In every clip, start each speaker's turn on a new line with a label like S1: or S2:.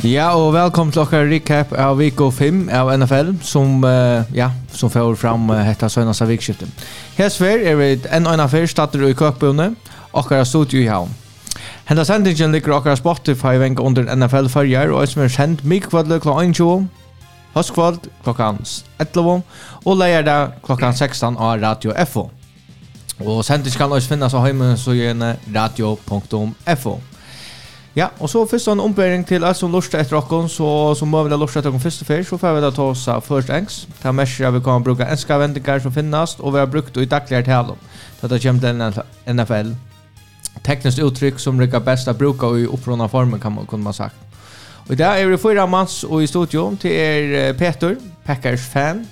S1: Ja, og velkommen til dere recap av Viko 5 av NFL, som, uh, ja, som får fram uh, hette Søgnasa vikskiftet. Hesver er vi en og en affær stater i køkbunne, og studio i havn. Henda sendingen ligger okkar Spotify venk under NFL farger, og som er sendt mikvadle klokka 21, høstkvald klokka 11, og leier det klokka 16 av Radio FO. Og sendingen kan også finnes av heimen så gjerne radio.fo. Ja, och så först en ombäring till som lust etter dere, så så må vi lust etter dere først og først, så får vi då ta oss först engs. Ta mesher vi kan bruka enska vendinger som finnes, och vi har brukt i dagliga tal. Det har kommit en NFL tekniskt uttryck som rika bästa bruke i upprona formen kan man kunna sagt. Och där är vi fyra manns och i studio till er Peter, Packers fan,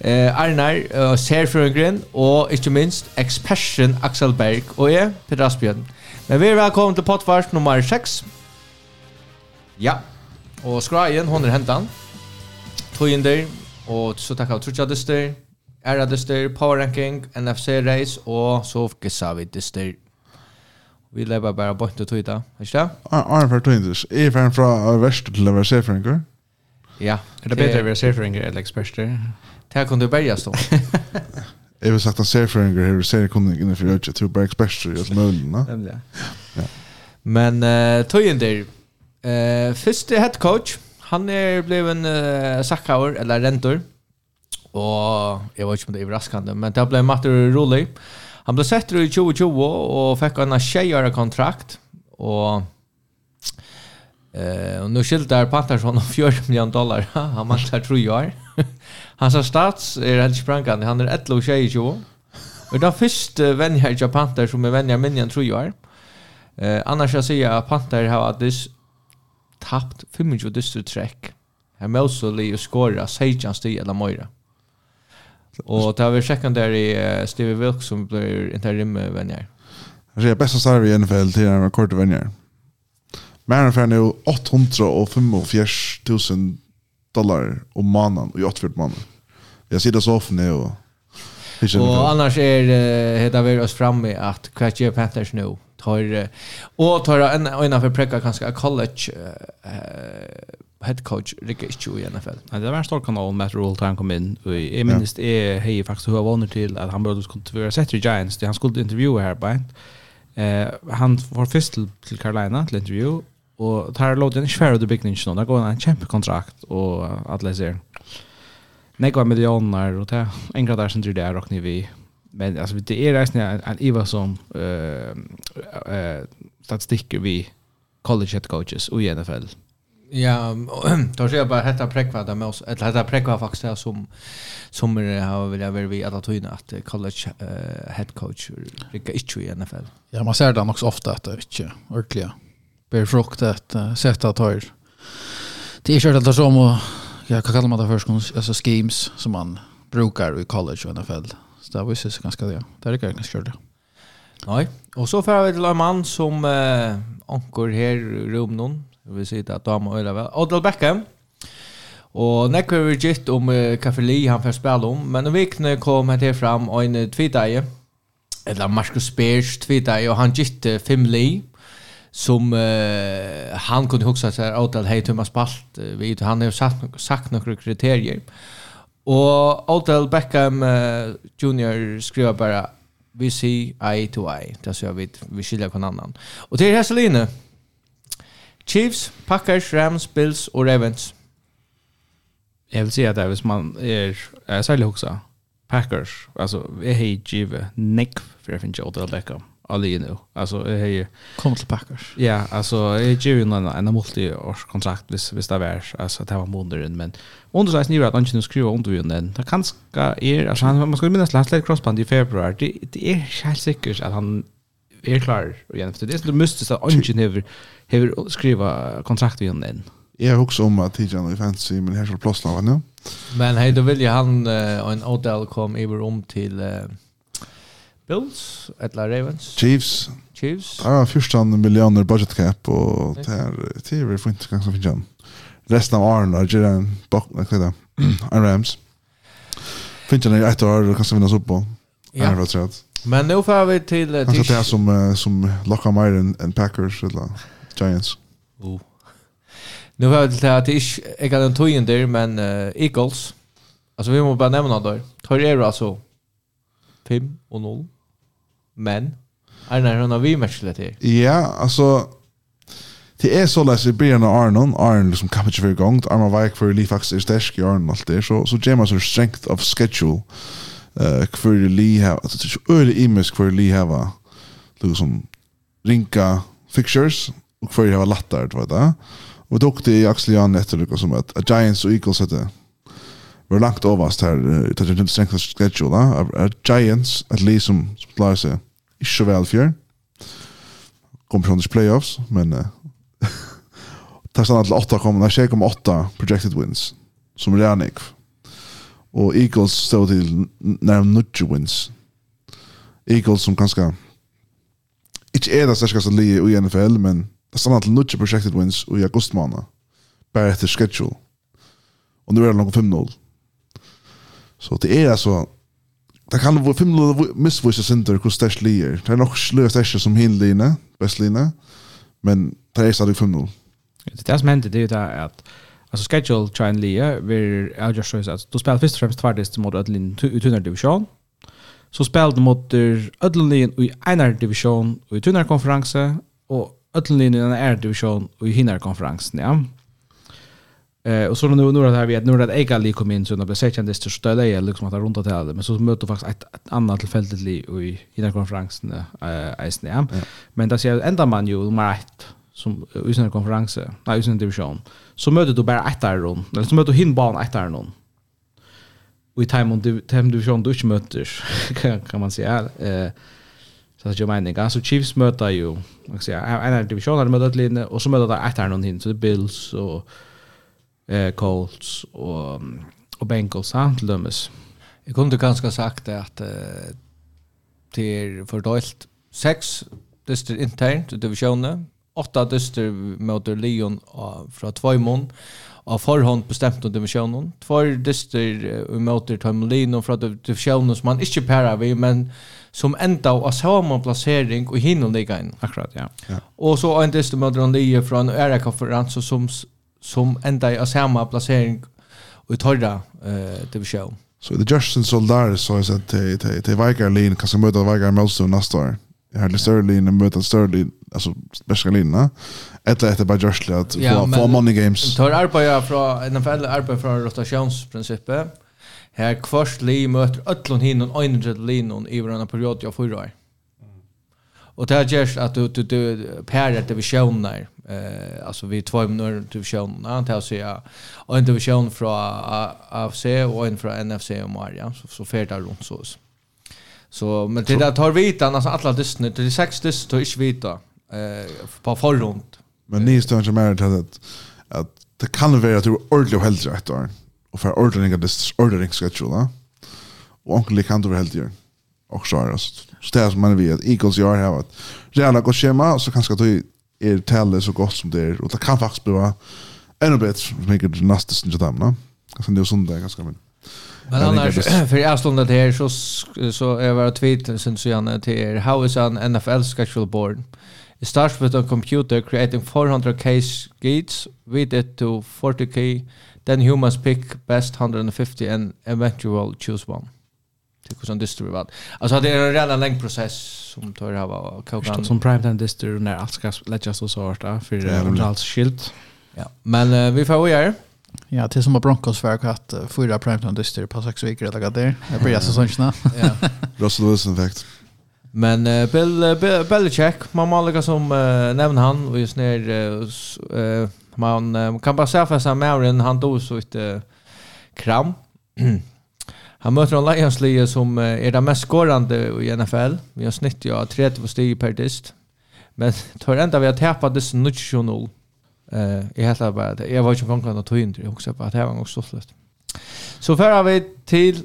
S1: Eh, Arnar, uh, Serfrøgren og ikke minst Expression Axel Berg og jeg, Peter Asbjørn. Men vi er velkommen til pottvart nummer 6. Ja, og skrajen, hon er hentan. Tøyinder, og så takk av Trutja Dyster, Era Dyster, Power Ranking, NFC Race og så gissa vi Dyster. Vi lever bare bort til Tøyda, ikke det?
S2: Arne fra Tøyinders, jeg er fra verst til å være Serfrøgren.
S1: Ja.
S3: Er det bedre å være Serfrøgren eller Expression?
S1: Det kunde börja stå.
S2: Jag vill sagt att Serfringer här ser kunde inne för ögat till Bergs Bäster i
S3: Ja.
S1: Men uh, där eh uh, första head coach han är blev en uh, sackhaur eller rentor och jag vet inte om det är överraskande men det blev Matter Rolly. Han blev sett i 2020 och fick en tjejare kontrakt och Eh, och nu skiltar Patterson om 4 miljoner dollar. Han matchar tror jag. Hans stats er helt sprankan. Han er 11 og 22. Och den vän vennja i Panther som är vennja minjan tror jag. Eh, annars jag säger att Panther har dess tappt 25 dyster trekk. Her och skåra Sejjan Stig eller Moira. Och det har vi i Steve Wilkes som blir interim vänner.
S2: Det är bästa starv i NFL till en kort vänner. Men ungefär nu 845 000 dollar om månaden och jag åt. Jag sitter så ofta nu och
S1: Och annars är det heter vi oss framme att Catch Panthers nu tar och tar en en för präcka kanske college head coach Rick Ichu i NFL.
S3: Ja, det var en stor kanal med Roll Time kom in. Jag minns det är hej faktiskt hur vanligt till att han började skulle vara sett i Giants. Det han skulle intervjua här på. Eh han var först till Carolina till intervju Og det her låt en svær ut i bygningen, det går en kjempekontrakt, og alle ser. Nekva millioner, og det er en grad der som tror det er råkne vi. Men altså, det er reisende en iva som uh, uh, statistikker vi college head coaches og i NFL.
S1: Ja, då ser jag bara detta präkva där med oss. Eller detta präkva faktiskt här som som har vill jag vi att ta in att college uh, head coach brukar inte i NFL.
S4: Ja, man ser det också ofta att det inte ordentligt befruktet uh, sätta tar. Det är kört att som och jag kan kalla man det först alltså schemes som man brukar i college och NFL. Så det var ju så ganska det. Det är ganska kört.
S1: Nej, och så får vi till en man som uh, ankor här i någon, Jag vill säga att de har öra väl. Odell Beckham. Och när vi gitt om eh, Lee han får spela om, men vi kan kom till fram och en tweetaje. Eller Marcus Spears tvitaje och han gitt fem Lee som uh, han kunde huxa så här åt att hej Thomas Balt vi han har sagt sagt några kriterier. Och Odell Beckham uh, junior skriver bara vi ser eye to eye. Det så jag vet vi skiljer på en annan. Och till Heseline Chiefs, Packers, Rams, Bills och Ravens.
S3: Jag vill säga att hvis man är är särskilt också Packers, alltså har hej Nick neck för att finna Odell Beckham. Ali nu. Alltså hej
S4: kom till Packers.
S3: Ja, alltså jeg ger ju en en multiårskontrakt hvis, hvis det var alltså det var månaden men under sig nu att han inte skriva under ju den. Det kan ska er... Altså, han man skulle minnas last crossband i februar. Det, det är helt sikkert at han är klar igen för det er så det måste så ingen har skriva kontrakt igen den.
S2: Jag har också om att Tijan i fantasy men här så plötsligt nu.
S1: Men hej då vill ju han en Odell kom över om till Bills, eller Ravens.
S2: Chiefs.
S1: Chiefs.
S2: Det er 14 miljoner budget cap, och det är det är ikke gang som finner han. Resten av åren och gjerne en bak, hva er det? Rams. Finner han ett år, og kan vinne oss opp på. Ja. Er det
S1: Men nu får vi till... Uh,
S2: Kanske det är som, uh, som lockar mer än, än Packers eller Giants.
S1: Oh. Nu får vi till att det är inte en tojen där, men uh, Eagles. Alltså vi måste bara nämna det. Tar er alltså 5 och 0. Men Arnar hon har vi matchlet till.
S2: Ja, alltså Det är så läs i början av Arnon, Arnon liksom kan inte för gång, Arnon var för Lee faktiskt är stäsk i Arnon allt det, så, så James har strength of schedule uh, kvar Lee har, alltså det är så öre imisk kvar Lee har liksom rinka fixtures och kvar har lattar, det var det. Och dock det i Axel Jan efter det som att Giants och Eagles hade var långt överst här, det er inte strength of schedule, uh, Giants, at least som, som klarer seg, Ikke så vel fjør. Kommer från playoffs, men uh, tar stannet til 8,8 projected wins, som er enig. Og Eagles står til nærm 90 wins. Eagles som kanskje ikke er det sterkeste li i NFL, men det stannet til 90 projected wins i august måned, bare etter schedule. Og nu er det noen 5-0. Så det er altså Det kan vara fem lilla missvisa center hur stäsch lier. Det är nog slöst stäsch som hinlina, västlina. Men det är stadigt 5-0.
S3: Det som händer det är det att Alltså schedule train Lia vi är just så att du spelar först och främst tvärdes mot Ödlin i tunnare division. Så spelar du mot Ödlin i ena division och i tunnare konferens och Ödlin i en är division och i hinare konferensen. Ja. Eh och så nu nu det här vi att nu det ega lik kom in så när det sett kändes det stöda är liksom att runt att det men så möter faktiskt ett, ett annat tillfälligt i i den konferensen eh äh, ja. Men det ser ända man ju mer ett som i sin konferens, nej i sin division. Så möter du bara ett där rum, eller så möter du hinban ett där någon. Och i time on division du inte möter kan man säga eh Så det är ju meningen. Så Chiefs möter ju, kan säger, en av divisionerna möter ett linje och så möter det ett här någon hin. Så det är Bills och eh, Colts og, og Bengals, han til dømes.
S1: Jeg kunne ganske sagt at uh, det er fordøylt seks dyster internt i divisjonen, åtta dyster mot Leon fra Tvøymon, av forhånd bestemt om divisjonen. Två dyster uh, møter Tøymolino fra divisjonen som man ikke pærer vi, men som enda av samme plassering og hinner ligger inn.
S3: Akkurat, ja.
S1: ja. Og så en dyster mot Leon från fra en ærekonferanse som som enda i samma placering i torra eh, division.
S2: Så det Justin Soldar så jag sett till till till Vikarlin kanske möta Vikar Melso nästa år. Jag hade Sterling och möta Sterling alltså bästa linna. Ett lätt bara just att få få money games.
S1: Tar arbeta från NFL arbeta från rotationsprincipen. Här kvart li möter öllon hin och innan linon i varandra period jag förra. Och det är just att du, du, du pärer divisioner Eh alltså vi två minuter division antar jag säga och en division från AFC och en från NFC och Maria så så färdar runt så. Så men det där tar vita alltså alla dystna det är sex dyst tar inte vita eh på förrund.
S2: Men ni står inte med att att det kan vara att du ordentligt helt rätt då och för ordning av det ordering schedule va. Och onkel kan du väl helt göra. Och så är det så det som man vet Eagles gör här att jävla går schema så kanske du är talet så gott som det är och det kan faktiskt bli ännu bättre vilket nästa sin jam va sen det är söndag ganska men
S1: Men annars, för jag stod här så, så är det tweet sen så gärna till er. How is an NFL schedule board? It starts with a computer creating 400 case gates, with it to 40k, then humans pick best 150 and eventually choose one hur som dyster vi var. Alltså det är en redan lång process som tar av var
S3: kokan. Som prime time dyster när allt ska läggas och så vart för det alls skilt.
S1: Ja, men uh, vi får göra.
S4: Ja, till som har Broncos för att uh, fyra prime time dyster på sex veckor eller vad det är. Det blir alltså sånt Ja.
S2: Russell Wilson effekt.
S1: Men uh, Bill uh, Bill Belichick, man målar som uh, nämner han och just när uh, man uh, kan bara säga för sig Marin han dog så ett uh, kram Han möter en Lions som är det mest skårande i NFL. Vi har snitt ja 30 steg per dist. Men tar ända vi har tappat det så 0 Eh, jag heter bara det. Jag var ju på ta tog det också på att det var också så. Så för vi till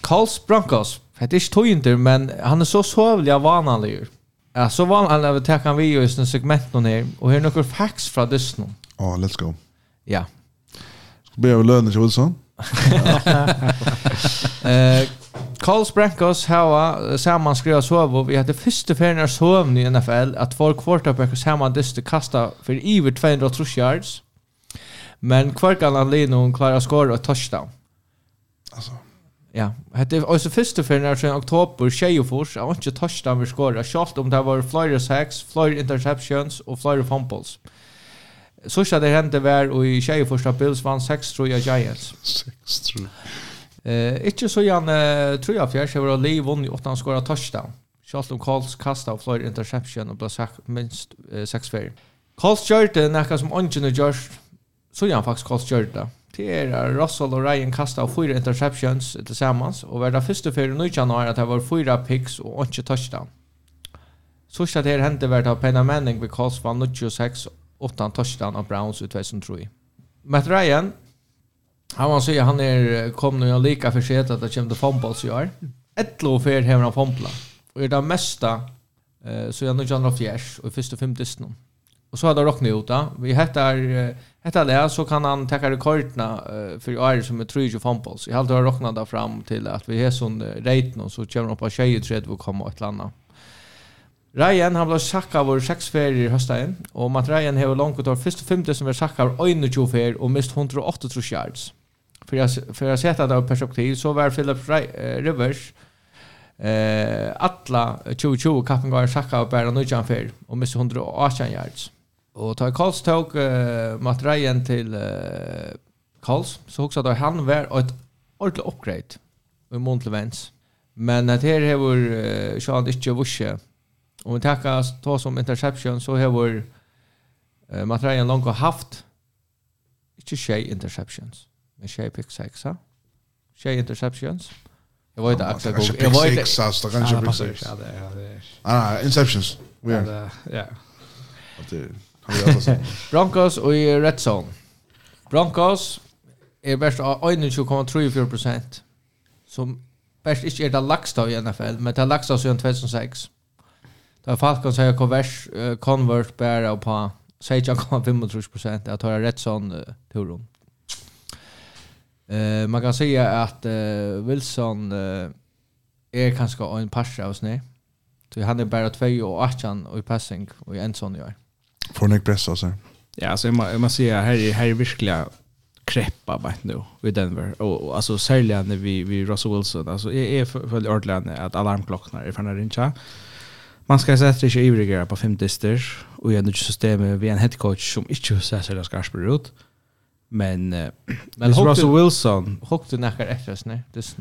S1: Carls Broncos. Det är inte tog men han är så sövlig av vanlig. Ja, så vanlig han över tack han vi i sin segment någon här och här några facts från Disney.
S2: Ja, let's go.
S1: Ja.
S2: Ska be över lönen till Wilson.
S1: Eh Carl Brankos hava saman skriva sov vi hade första färnar sov i NFL att folk quarterback samman dyste kasta för över 200 yards. Men kvarkan Alino klarar skora ett touchdown.
S2: Alltså
S1: Ja, hade också första färnar sen oktober Sheyfors har inte touchdown vi skora. Shot om det var flyer sacks, flyer interceptions och flyer fumbles. Mm Sørsta det hendte var i tjeje første Bills vann 6 tror jag Giants.
S2: 6 tror.
S1: Eh, ikke så gjerne tror jeg fjerde, var Lee vunnet i åttan skåret touchdown. Charlton Coles kastet och flere interception og ble minst eh, 6 fer. Coles gjør det nekka som ånden gjør, så gjerne faktisk Coles gjør det. Det er Russell og Ryan kastet av fyra interceptions til sammen, og var det første fyrir i januari at det var fyra picks og ånden touchdown. Sørsta det hendte var det av Pena Manning ved Coles vann 26 åtta touchdown av Browns i 2003. Matt Ryan, han var säger han är kom nu lika för sig att det kommer fumbles i år. Ett lov för hemma han fumbla. Och är det mesta eh, så jag nu John of Fjärs och i första distan. Och så hade rocknat ut då. Vi heter heter det så kan han ta rekorderna för år som är 30 fumbles. Jag har Rockne där fram till att vi är sån rate nu så kommer upp på 23 och kommer ett landa. Ryan han blev sacka vår sex ferier hösta in och Matt Ryan har långt utav första femte som är sacka av 21 ferier och mist 108 yards. För jag för jag sett det av perspektiv så var Philip Rivers eh alla 2020 kappen går sacka av bara nu jan ferier och mist 118 yards. Och tar Carls tog uh, Matt Ryan till uh, Carls så också att han var ett ordentligt upgrade i Montlevens. Men att här har uh, Sean inte vuxit Om vi tackar ta som interception så har vår eh, Matrajan långt haft inte tjej interceptions men tjej pick sex ha? Tjej interceptions Jag vet inte Axel
S2: Gog.
S1: Jag vet inte.
S2: Sex,
S3: det kanske
S2: blir
S3: sex. Ja, det är. det.
S2: Ah, interceptions. Vi är. Ja.
S1: Broncos och i red zone. Broncos är bäst av 21,34 som bäst inte är det lagsta i NFL men det lagsta sedan 2006. Da Falcon säger konvers convert bara på säger jag kan 35 jag att ha rätt sån uh, turon. Eh man kan säga att uh, Wilson uh, är kanske en passer av snä. Så han är bara 2 och 18 och i passing och i en sån gör.
S2: Får ni pressa så.
S3: Ja, så man man ser här är här är verkligen kreppa vet nu i Denver och, och alltså särskilt när vi vi Russell Wilson alltså är är för, för att alarmklockorna är för när rincha. Man ska sätta sig ivriga på fem dister och i ett system vi en head coach som inte så här ska spela ut. Men uh, men Russell Wilson
S1: högt du näkar efter oss nej. Det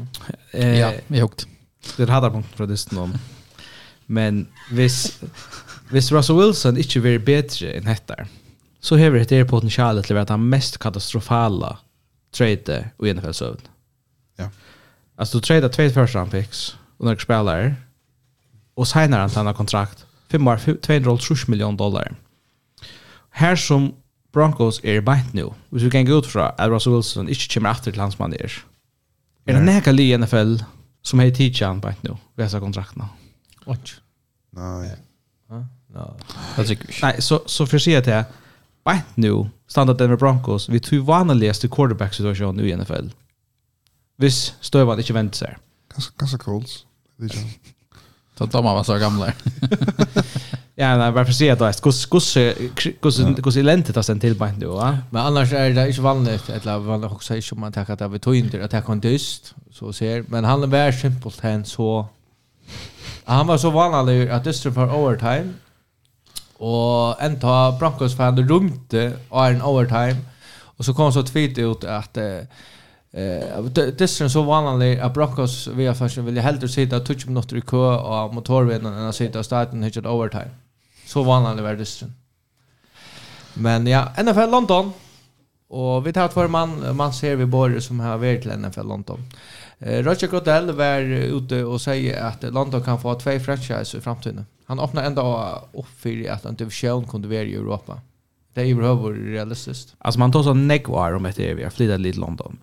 S3: eh
S4: ja, vi högt.
S3: Det hade punkt från det någon. Men vis vis Russell Wilson inte blir bättre än detta. Så har det er potentialet till att han mest katastrofala trade i NFL-sövn.
S2: Ja.
S3: Alltså du tradar två första picks och några spelare og senere han tegnet kontrakt. 5 år, 2,5 million dollar. Her som Broncos er beint nå, hvis vi kan gå ut fra at Russell Wilson ikke kommer etter til hans mann er, er det nekka li i NFL som har tidsi han
S1: beint
S2: nå,
S1: ved disse
S4: kontraktene? Watch. Nei.
S3: Nei, Nei, så, så for å si at jeg, beint nå, standard Denver Broncos, vi tog vanligaste quarterback-situasjonen i NFL. Hvis Støvan ikke venter seg.
S2: Ganske, ganske Coles. Det er ikke
S4: Så de var så gamla.
S3: ja, nej, varför säger då att kus kus kus kus lentet att sen till på ändå, va?
S1: Men annars är det inte vanligt att la vanligt också är som man tackar att vi tog inte att jag kan dyst så ser men han var simpelt han så han var så vanlig att dyst för overtime och en ta Broncos fan rumte och en overtime och så kom så tweet ut att Eh, det är så vanligt att Broncos via fashion vill hellre sitta 20 minuter i kö och motorvägen än att sitta och starta en hitchat overtime. Så vanligt var det Men ja, NFL London. Och vi tar två man man ser vi både som har varit till NFL London. Eh, Roger Goodell var ute och säger att London kan få två franchise i framtiden. Han öppnar ända upp för att en division kunde vara i Europa. Det är ju överhuvudtaget realistiskt.
S3: Alltså man tar så negvar om ett är vi har flyttat lite London.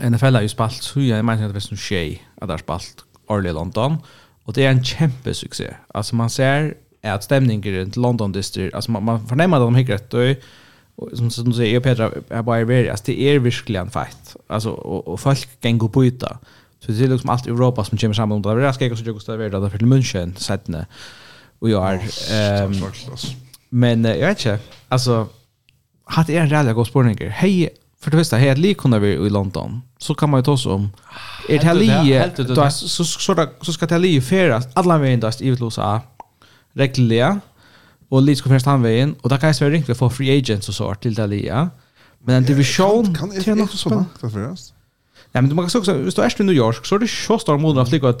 S3: NFL har ju spalt så jag menar att det är som tjej att det har spalt årlig i London och det är en kämpesuccé. Alltså man ser att stämningen runt London District, alltså man, man förnämmer att de hickar ett som som du säger, jag Petra, jag bara är väldigt, alltså det är verkligen fight. Alltså, och, och folk kan gå på yta. Så det är liksom allt Europa som kommer samman om det. Det är skräck och så jag kostar värda för München, sättne. Och jag är...
S2: Um,
S3: men jag vet inte, alltså, hatt är en rädda god spårningar. Hej, För det första, här lik kunde vi i London. Så kan man ju ta oss om. Är det här
S1: lie,
S3: så, så, så ska det här lie färas alla vägen då i USA regliga. Och lie ska färas handvägen. Och där kan jag svära ringt får free agents och så till det här lie. Men en division...
S2: Kan det inte så långt färas?
S3: Ja, men du kan också, hvis du er i New York så er det så stor månader att flyga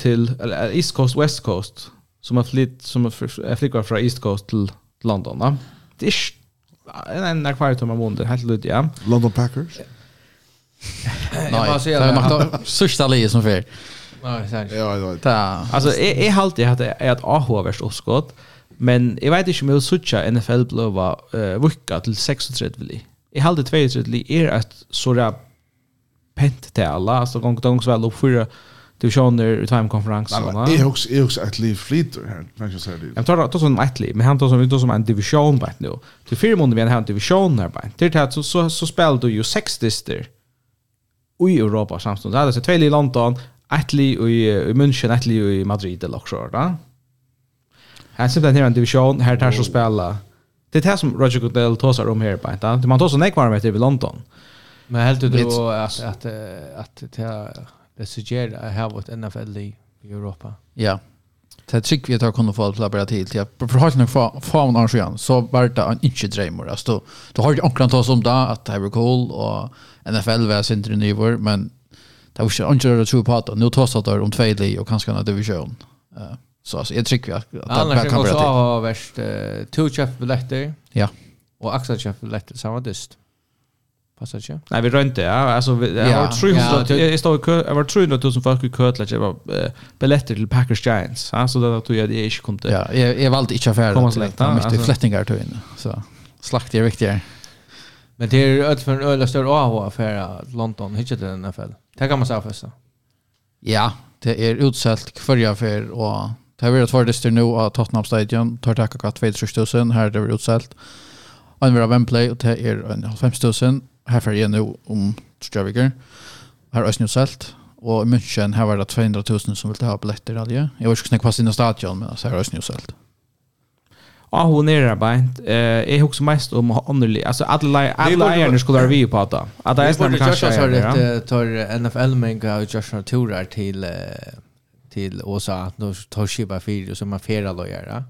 S3: eller, East Coast, West Coast. Som er flytt, som är flytt från East Coast till London. Det är en en kvar tomma månad helt lut ja.
S2: London Packers.
S1: Nej,
S4: det har makt sista lige som för.
S1: Nej, sant.
S2: Ja, ja.
S4: Ta. Alltså
S3: är är halt det hade är ett AH värst oskott. men jag vet inte om jag söker NFL blåa eh vecka till 36 vill. Jag hade 32 är ett såra pent till alla så gång gång så väl upp för divisioner i conference och va.
S2: Jag också jag också att liv flyter här kanske så det.
S3: Jag tar det som ett liv, men han tar som ut som en division bara nu. Till fyra månader vi har en division där bara. Det här så så så spelar du ju sex dister. i Europa samstundes. Alltså två i London, ett liv i München, ett liv i Madrid eller också va. Här sitter den här en division här tar så spela. Det är det här som Roger Goodell tar om här bara. Man tar så nekvarmet i London.
S1: Men helt du att att att suggera att ha ett NFL i Europa.
S4: Ja. Det er trygg vi att jag kunde få att labbra till. Jag förhållade nog fan år sedan så var det en inte drömmer. Alltså, då har jag omkring tas om det att det var cool och NFL var sin till nivåer men det var inte inte att tro på att nu tas det om två li och kanske en division. Så alltså, jag tycker att det
S1: kan
S4: bli
S1: till. Annars
S4: kan vi också
S1: ha värst uh, två köpbiljetter
S4: ja.
S1: och axelköpbiljetter samma dyst. Fast ikke?
S3: Nei, vi rønte, ja. Altså, vi,
S4: ja,
S3: var 300,
S1: ja,
S3: jeg, stod i kø, jeg var 300 000 folk i kø jeg var billetter til Packers Giants. Ja, så det tog jeg at jeg ikke kom til.
S4: Ja, jeg, jeg valgte ikke affære.
S3: Kom og slekt, ja.
S4: Mykte
S3: altså.
S4: flettinger tog inn. Så slakt er viktigere.
S1: Men det er øde for en øde større AH-affære London, ikke til NFL. Det kan man si først.
S4: Ja, det er utselt hver affære, og det har vært tverdester nå av Tottenham Stadion. Tar takk akkurat 000. her er det utselt. Og en vil ha Wembley, og det er 5 000 här fer jeg nu om Strøviker. Här är Østnjø selt. Og i München här var det 200 000 som ville ha biljetter av det. Jeg var ikke snakk fast inn i stadion, men altså här är Østnjø selt.
S3: Ja, hon är där bänt. Eh, jag huxar mest om Anderli. Alltså alla alla ärner skulle vara vi på att. Att det är snart kanske. Jag
S1: har
S3: det
S1: tar NFL men går just några turer till till Åsa att då tar skiba fyra som man fera då göra.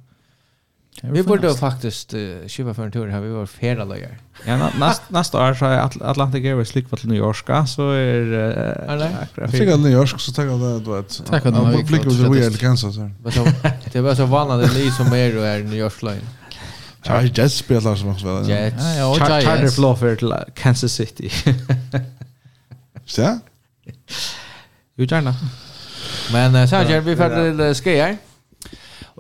S1: Vi borde faktiskt uh, köpa för en tur här. Vi var flera lagar.
S3: Ja, na, näst, nästa år så är Atl Atlantic Airways lyckva till New York. Så är...
S1: det...
S3: Eller?
S2: Jag tycker att New York så tackar det. Du vet.
S4: Tackar det.
S2: Jag
S4: blickar
S2: ut och
S4: är
S2: Kansas.
S1: Det är bara så vanligt ni som är och är New York Line.
S2: Ja, Jets spelar som också väl.
S1: Jets.
S3: Charter Fluffer till Kansas City.
S2: Så?
S3: Jo, gärna.
S1: Men så här, vi färdig till Skejär.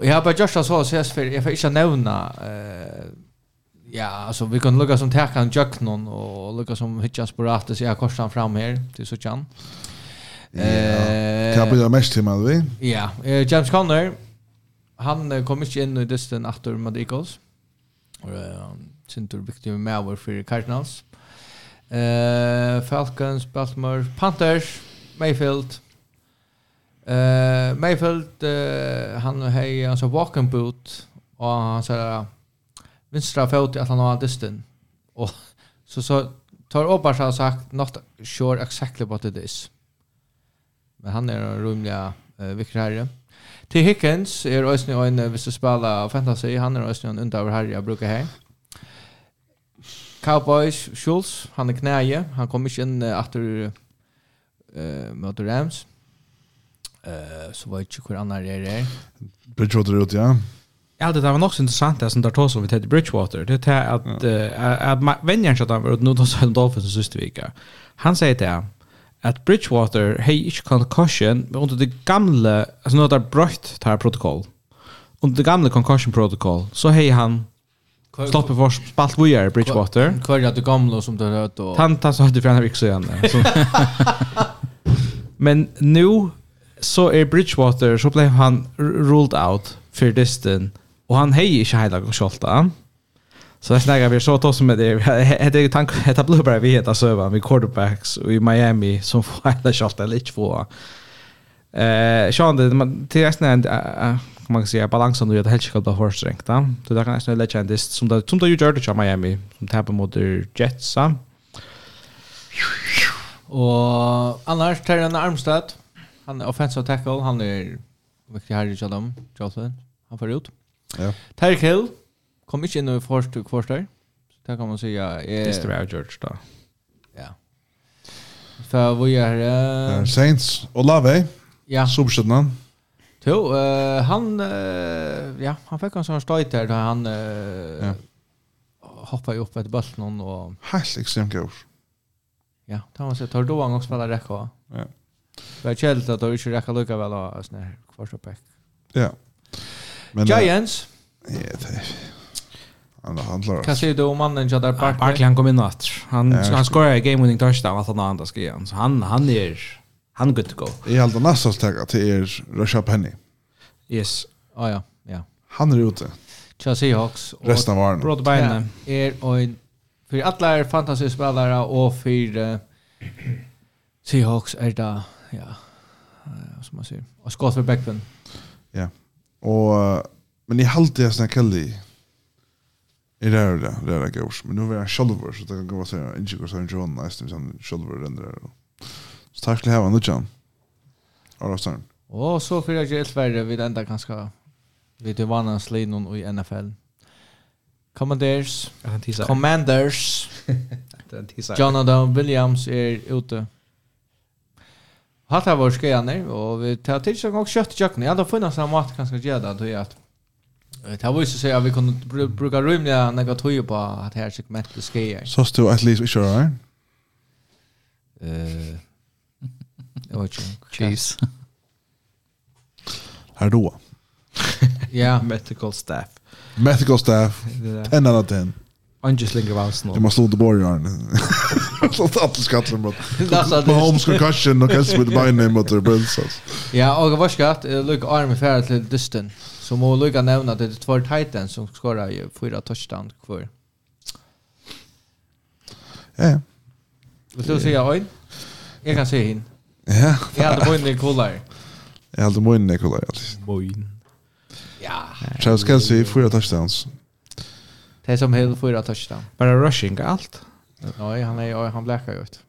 S1: Och jag har bara gjort så ses för jag får inte nämna eh ja alltså vi kan lukka som tärkan jöknon och lukka som hitchas på att så jag korsar fram här till så kan.
S2: Eh kan bli mest till man
S1: Ja, James Conner han kom inte in i distan efter med Eagles. Och sin tur viktig med över för Cardinals. Eh Falcons, Baltimore, Panthers, Mayfield. Eh, mig följt han hej alltså walking boot och han så vänstra fot att han har distan. Och så så tar upp bara så sagt not sure exactly what it is. Men han är en rumliga eh, viktig herre. Till Hickens är Ösny och en viss spela fantasy. Han är Ösny under en underver herre jag brukar här. Cowboys, Schultz, han är knäje. Han kommer inte in efter uh, Rams. Uh, så var ikke kvar annars är det.
S2: Bridgewater ut, ja.
S3: Ja, det var nog så intressant det som där tog som vi till Bridgewater. Det är att ja. att vänjaren så där nu då så Dolphins sista vecka. Han säger det att Bridgewater hej inte concussion men under det gamla alltså nu där bröt tar protokoll. Under det gamla concussion protokoll så hej han Stoppa för spalt vi är Bridgewater.
S1: Kvar det gamla som det rött och
S3: Han tant så hade för en vecka igen. Men nu så är Bridgewater så blev han ruled out för distan och han hej inte hela gåskolta. Så det snäggar vi så tog med det. Det är tanke det blue bara vi heter server med quarterbacks i Miami som får hela eller lite få. Eh, Sean det man det är snäggar kan man säga balansen då är det helt ska på horse rank då. Så där kan jag en dist som där som där ju gör det i Miami som tappar mot Jets. så.
S1: Och annars tar den Armstead Han er offensive tackle, han är viktig här i Jadam, Jolson. Han får ut.
S2: Ja.
S1: Tyreek Hill kom ikke inn i første kvartar. Så det kan man säga är...
S3: Det är George då.
S1: Ja. Så vi
S2: är...
S1: Uh,
S2: Saints, Olave.
S1: Ja.
S2: Substidna.
S1: Jo, uh, han uh, ja, han fick en sånn støyt där då han uh,
S2: ja.
S1: hoppade upp etter bollen och...
S2: Helt extremt god.
S1: Ja, det var så. Tar då han också spela räcka?
S2: Ja.
S1: Det är källt att du inte räcker lika väl av sån här quarterback.
S2: Ja. Men
S1: Giants.
S2: Ja, det Han handlar.
S1: Kan se du om mannen jag där
S3: Barkley.
S1: Barkley
S3: han kom in natt. Han
S2: ja,
S3: han scorear game winning touchdown att han andra ska igen. Så han han är han good to go.
S2: Jag håller nästan tagga till er Russia Penny.
S3: Yes.
S1: Ja ja, ja.
S2: Han är ute.
S1: Chelsea Seahawks. och
S2: resten av varen.
S3: Brått Broadbine
S1: är en för alla fantasy spelare och för Seahawks är det ja, som man säger. Och skott för backpen.
S2: Ja. Och men i halt det såna Kelly. Är det där där där goes. Men nu är jag shoulder så det kan gå så här inte går så här John nästan som shoulder den där. Så tack ska ha nu John. Alla sån.
S1: Och så för jag helt värre vid ända ganska vid det vanliga slinon och i NFL. Commanders. Commanders. Jonathan Williams är ute. Hattar var skrener och vi tar till sig och köttjökna. Ja, då finns det mat kanske gärna då är att eh, Det har ju så att vi kunde bruka rymliga några på att här segmentet skrejer.
S2: Så stod att Lisa Isher, right?
S1: Eh. Jag vet inte.
S4: Cheese.
S2: Här då.
S1: Ja.
S3: Medical staff.
S2: Medical staff. 10 out of 10.
S3: Angie Linger vals nu.
S2: Det måste låta bort Arne. Låt allt skattar mot. Mahomes concussion och helst med benen mot Bills.
S1: Ja, och vad ska skatt Luke Arm färd till Dustin. Så må Luke nämna att det är två Titans som skorar ju fyra touchdown kvar.
S2: Ja.
S1: Vill du säga oj? Jag kan säga hin.
S2: Ja.
S1: Jag hade vunnit Nikolaj.
S2: Jag hade vunnit Nikolaj.
S3: Boyn.
S1: Ja.
S2: Charles Kelsey fyra touchdowns.
S1: Det som helt fyra touchdown.
S3: Bara rushing allt.
S1: Nej, han är han blackar ut.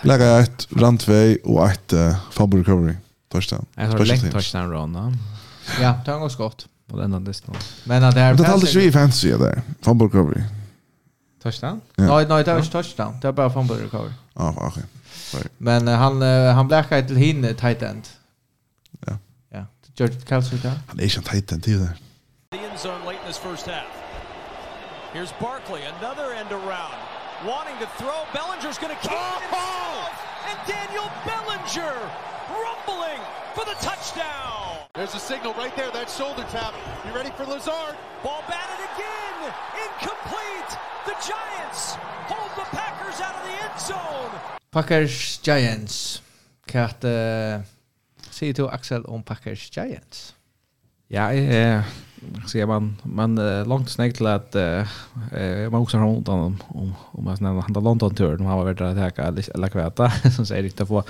S2: Lägger ut run 2 och ett uh, fumble recovery touchdown.
S3: Jag har längt touchdown run.
S1: Ja, det går skott
S3: på den andra distansen.
S1: Men att det
S2: är Det talade ju fancy där. Fumble recovery.
S3: Touchdown?
S2: Ja.
S1: Nej, nej, det var inte touchdown. Det är bara fumble recovery.
S2: Ja, ah, okej.
S1: Men uh, han uh, han blackar till hinne tight end.
S2: Ja.
S1: Ja. George Kelsey där.
S2: Han är ju en tight end till där.
S5: The end zone late in this first half. Here's Barkley, another end around. Wanting to throw, Bellinger's going to keep it himself. And Daniel Bellinger rumbling for the touchdown.
S6: There's a signal right there, that shoulder tap. You ready for Lazard?
S5: Ball batted again. Incomplete. The Giants hold the Packers out of the end zone.
S1: Packers Giants. Kat uh, säger du Axel om Packers Giants?
S3: Ja, eh säger man man långt snägt till att eh man också har ont om om om man snälla han London tur de har varit där att hacka eller kväta som säger riktigt få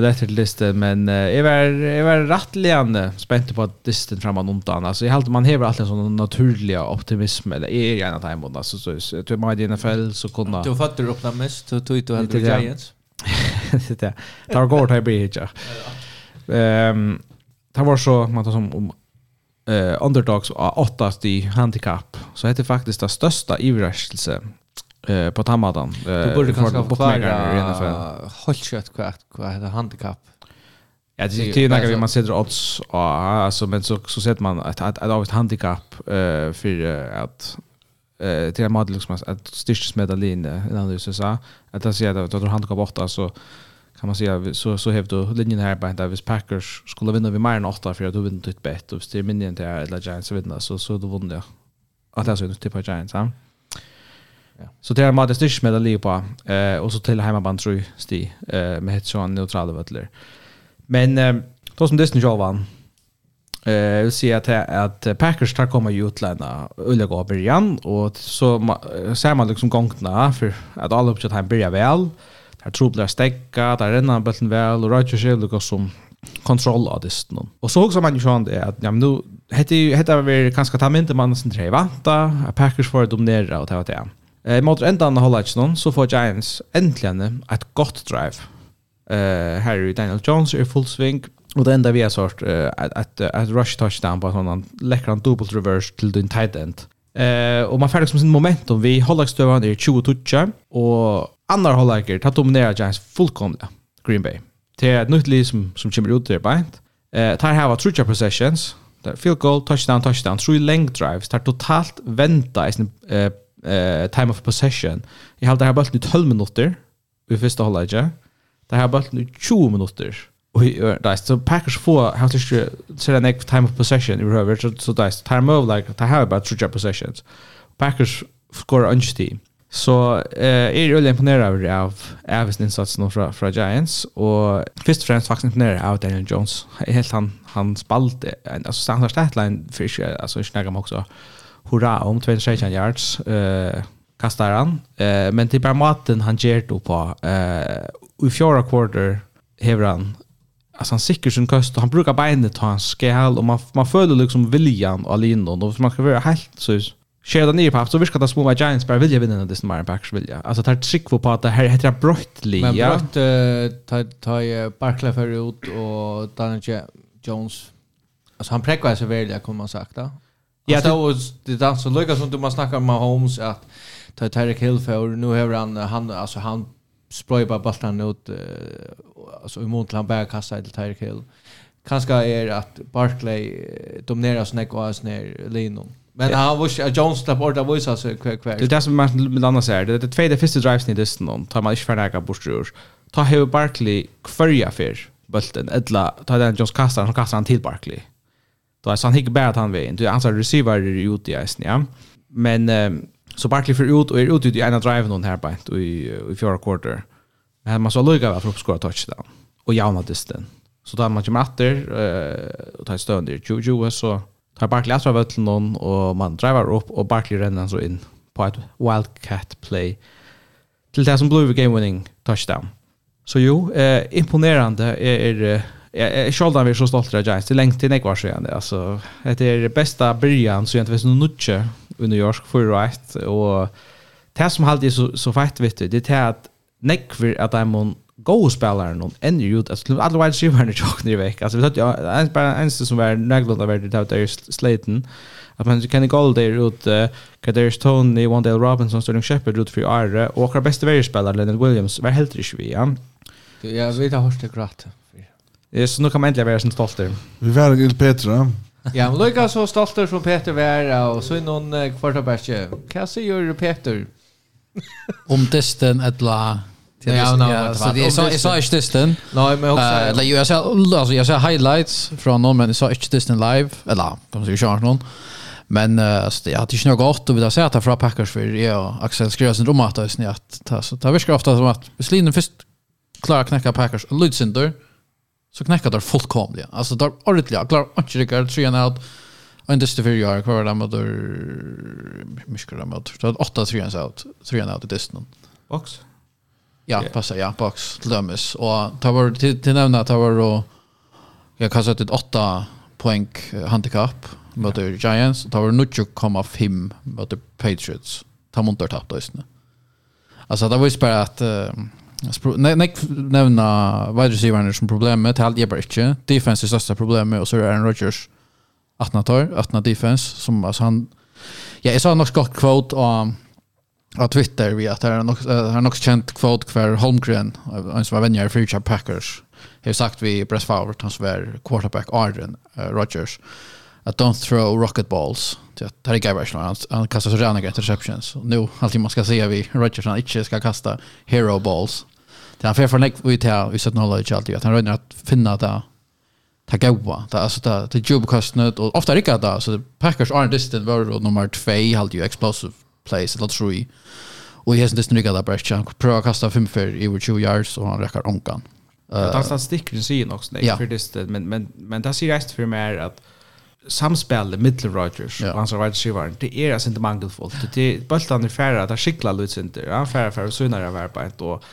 S3: bättre listan men jag var jag var rättligen spänd på att listen framan undan alltså jag allt man häver alltid sån naturliga optimism eller är gärna time hemma alltså så jag tror man i NFL så kunde
S1: Du fattar upp den mest du tog
S3: du
S1: helt Giants.
S3: Det där. Tar går till blir. Ehm Det var så man tar som om eh, underdogs av åtta i handicap. Så det faktiskt det största överraskelse eh, på Tamadan.
S1: Eh, du borde kanske förklara helt kött vad vad heter handicap.
S3: Ja, det
S1: är
S3: något vi man sätter odds alltså men så så sätter man ett att av ett handicap eh för att eh till en modell liksom att styrkes med Aline innan du så sa att det säger att du handikapp åtta, så kan man säga så så hävde linjen här på att hvis Packers skulle vinna vid mer än 8 för att du vinner ditt bett och det är mindre till eller Giants vinner så så då vinner jag. Att alltså inte på Giants. Ja. Så det är Matt Stisch med det på eh och så till hemmaband tror sti eh med ett sån neutral vattler. Men eh, då som Disney Joe vann eh vill säga att att Packers tar komma ju utlända Ulla går början och så ser man liksom gångna för att alla uppköt här börjar väl her blir stekka, der renner bøtten vel, og Roger seg lukka som kontroll av disten. Og så også man jo sånn det at, ja, men nå, hette er vi kanskje ta mindre mannen som tre vanta, Packers for å dominere og det var det. I måte enda han holder ikke noen, så får Giants endelig et godt drive. Uh, Harry Daniel Jones er full sving, Og det enda vi har sort, uh, at, at, at rush touchdown på en sånn lekran double reverse til din tight end. Eh och man färdig som sin momentum vi hållagstövan är 20 toucher och andra hållager tar dominerar Giants fullkomligt Green Bay. Det är ett nytt liv som som kommer ut där bänt. Eh tar här var toucher possessions. Där field goal, touchdown, touchdown, three length drives. Tar totalt vänta i sin eh eh time of possession. Jag hade här bara 12 minuter i första hållaget. Det här bara 20 minuter Och där så Packers får how to så den next time of possession i över så så där time of like to have about three possessions. Packers score on team. Så eh är ju imponerad av av Avisen insatsen från från Giants och först och främst faktiskt imponerad av Daniel Jones. Helt han han spalte en alltså standard statline för sig alltså snägga mig också. Hurra om 26 yards eh kastar han eh men det bara maten han ger då på eh i fjärde quarter hever han alltså han sikker sin kost och han brukar beinet ta en skall och man man följer liksom viljan och linon och man ska vara helt så Sheldon ner på haft så viskar det små med Giants bara vilja vinna det Maren Packs vilja. Alltså tar trick på att det här heter det brott li.
S1: Men brott tar tar Barkley för ut och Daniel Jones. Alltså han präckar sig väl jag kommer sagt då. Ja, det var det där så Lucas som du man snackar om Holmes att tar Tyreek Hill för nu har han han alltså han sprøy bara baltan ut uh, alltså i mån till han bär kasta till Tyreek Hill. Kanske är att Barkley domineras näck och as ner linon. Men yeah. han var ju Jones slapp orda voice alltså kvar kvar.
S3: Det där som man med annars är det det tvåde första drives ni disten om tar man inte förnäka bortrur. Ta Hugh Barkley kvarja för bulten edla ta den Jones kastar han kastar han till Barkley. Då är så han hickar bad han vet. Du anser receiver är ute i isen, ja. Men um, Så Barkley för ut och är ut i ena drive någon här på i i fjärde quarter. Men man så lugga för att skora touchdown och jauna disten. Så tar man ju matter eh och tar stöd där. Jo jo så tar Barkley att över till någon och man driver upp och Barkley renner så in på ett wildcat play till det som blev game winning touchdown. Så jo, eh, imponerande är er, Jag är själv där så stolt av Giants. Det är länge till nästa år sedan. Alltså, det är bästa början så jag inte vet något nutche i New York för right och det som alltid så så fett vet du det är att neck för att I'm go spelaren någon ännu ut att skulle alla wide receiver när jag ner veck alltså vi hade ja en bara en som var nagglad av det där där Slayton att man kan gå där ut Kader Tony Wandale Robinson Sterling Shepard ut för Arre och vår bästa världspelare Leonard Williams var helt rich vi ja
S1: Ja, vet har hört det gratt
S3: Ja, så nu kan man äntligen vara sin stolter.
S2: Vi var inte Petra
S1: ja, men lukka så stolter som Peter var och så någon uh, kvartabärke. Vad du, Peter?
S4: Om testen ett la
S1: Ja, ja, ja,
S4: så det är så så är testen.
S1: Nej, men också
S4: eller jag sa alltså jag sa highlights från någon men så är testen live eller kan man säga någon. Men uh, alltså, jag hade ju något gott och har sett att från Packers för jag och Axel skrev sin romat att så tar vi skrev ofta som att Slinen först klarar knäcka Packers och Lutzinder. Mm så knäcka där fullkomligt. Alltså där ordentligt. Klar inte det går tre out. Och inte det för jag kvar där med där mycket där med. Så att åtta tre out. Tre out i distan.
S3: Box.
S4: Ja, passa ja, box lömmes och ta var till till nämna ta var och jag kastat ett åtta poäng handicap mot yeah. Giants Det ta var 0,5 mot Patriots. Ta munter tappt istället. Alltså det var ju bara att uh, Nei, nei, nevna wide receiver som problem det held jeg bare ikke. Defense er største problemet, og så er Aaron Rodgers 18 tar, 18 defense, som altså han, ja, jeg sa nok godt quote av, av Twitter vi att det är nog har nog känt kvot hver Holmgren, en som var vänner för Future Packers, har sagt vi press forward hans var quarterback Arden, uh, Rodgers, att don't throw rocket balls. Det här är Guy Bashman. Han, han kastar så rena interceptions. Nu, allting man ska säga vi Rodgers han inte ska kasta hero balls det han för för nek vi tar vi sätter knowledge alltid att han rönnar att finna det ta gåa ta alltså ta det jobb kostnad och ofta rika det så Packers aren't distant var nummer 2 halt ju explosive plays eller tror Och jag syns inte där bäst jag pröva kasta 5 för över 20 yards och han räcker onkan.
S3: Eh uh, det sticker sig in också nej för det men men men det ser rest för mer att samspelet Middle Rogers och hans wide receiver det är alltså inte mangelfullt. Det är bultan är färra där skikla lutsen inte. Han färra färra så när det var på ett och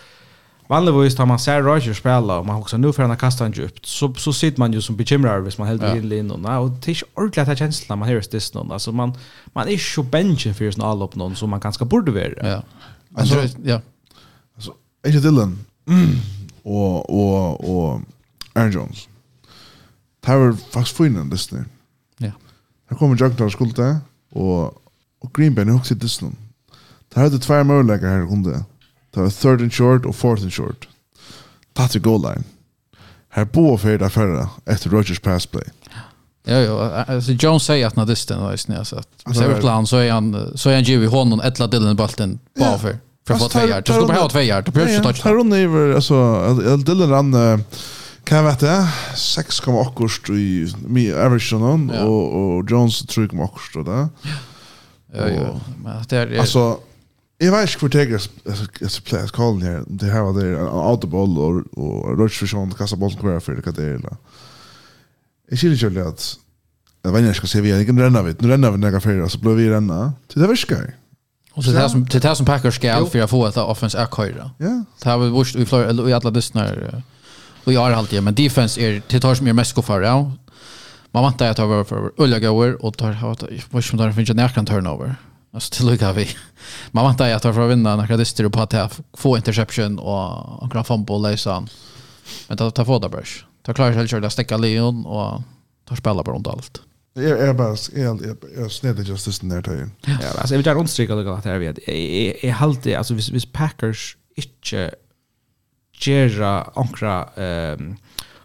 S3: Vanligvis tar man ser Roger spela och man också nu för han kastar han djupt så så sitter man ju som bekymrad hvis man helt
S4: ja.
S3: in linjen och och det är ordentligt att känslan man hörs det någon alltså man man är ju benchen för sån all upp någon som man ganska borde vara.
S4: Ja.
S2: Alltså
S4: ja.
S2: Alltså är det Dylan. Mm. Och och och Aaron Jones. Tower fast finnen det nu.
S4: Ja.
S2: Här kommer Jack Jackdahl skulta och och Green Bay nu också det nu. Det hade två möjligheter här under. Det var third and short og fourth and short. Tatt til goal line. Her bo og fyrir affæra etter Rodgers pass play.
S4: Ja, ja. Alltså, Jones säger att när dysten var Så nu.
S2: Alltså, att
S4: ser plan så är han så är han givet i honom ettla dillen bulten bara för. För att få två yard. Så ska bara ha två yard. Då behövs ju touchdown.
S2: Här under över alltså dillen rann kan jag veta 6,8 i mi average någon och och Jones 3,8 då.
S4: Ja. Ja, ja. Men det är
S2: alltså Jag vet inte hur det är att spela skallen här. Det här var det en autoboll och, och rörsförsson kasta bollen kvar för det kan det är. Jag känner ju att jag vet inte ska se vi är inte renna vet. Nu renna vi några för så blir vi renna. Det där viskar.
S4: Och så det här som det här som Packers ska för att få ett offense är köra.
S2: Ja.
S4: Det har vi vurst vi eller i alla dystnar. Och jag har alltid men defense är det tar som är mest kvar ja. Man väntar att ta över för Ulla Gower, och tar har vad som där finns en turnover. Alltså till lika vi. Man väntar ju att för att vinna när det på att få interception och han kan fumble läsa. Men ta ta få där brush. Ta klarar sig själv att stäcka Leon och ta spela på runt allt.
S2: Jag är bara jag jag snedde just det där till.
S3: Ja, alltså vi tar understryka det att här vi är är halt det alltså vis Packers inte gera ankra ehm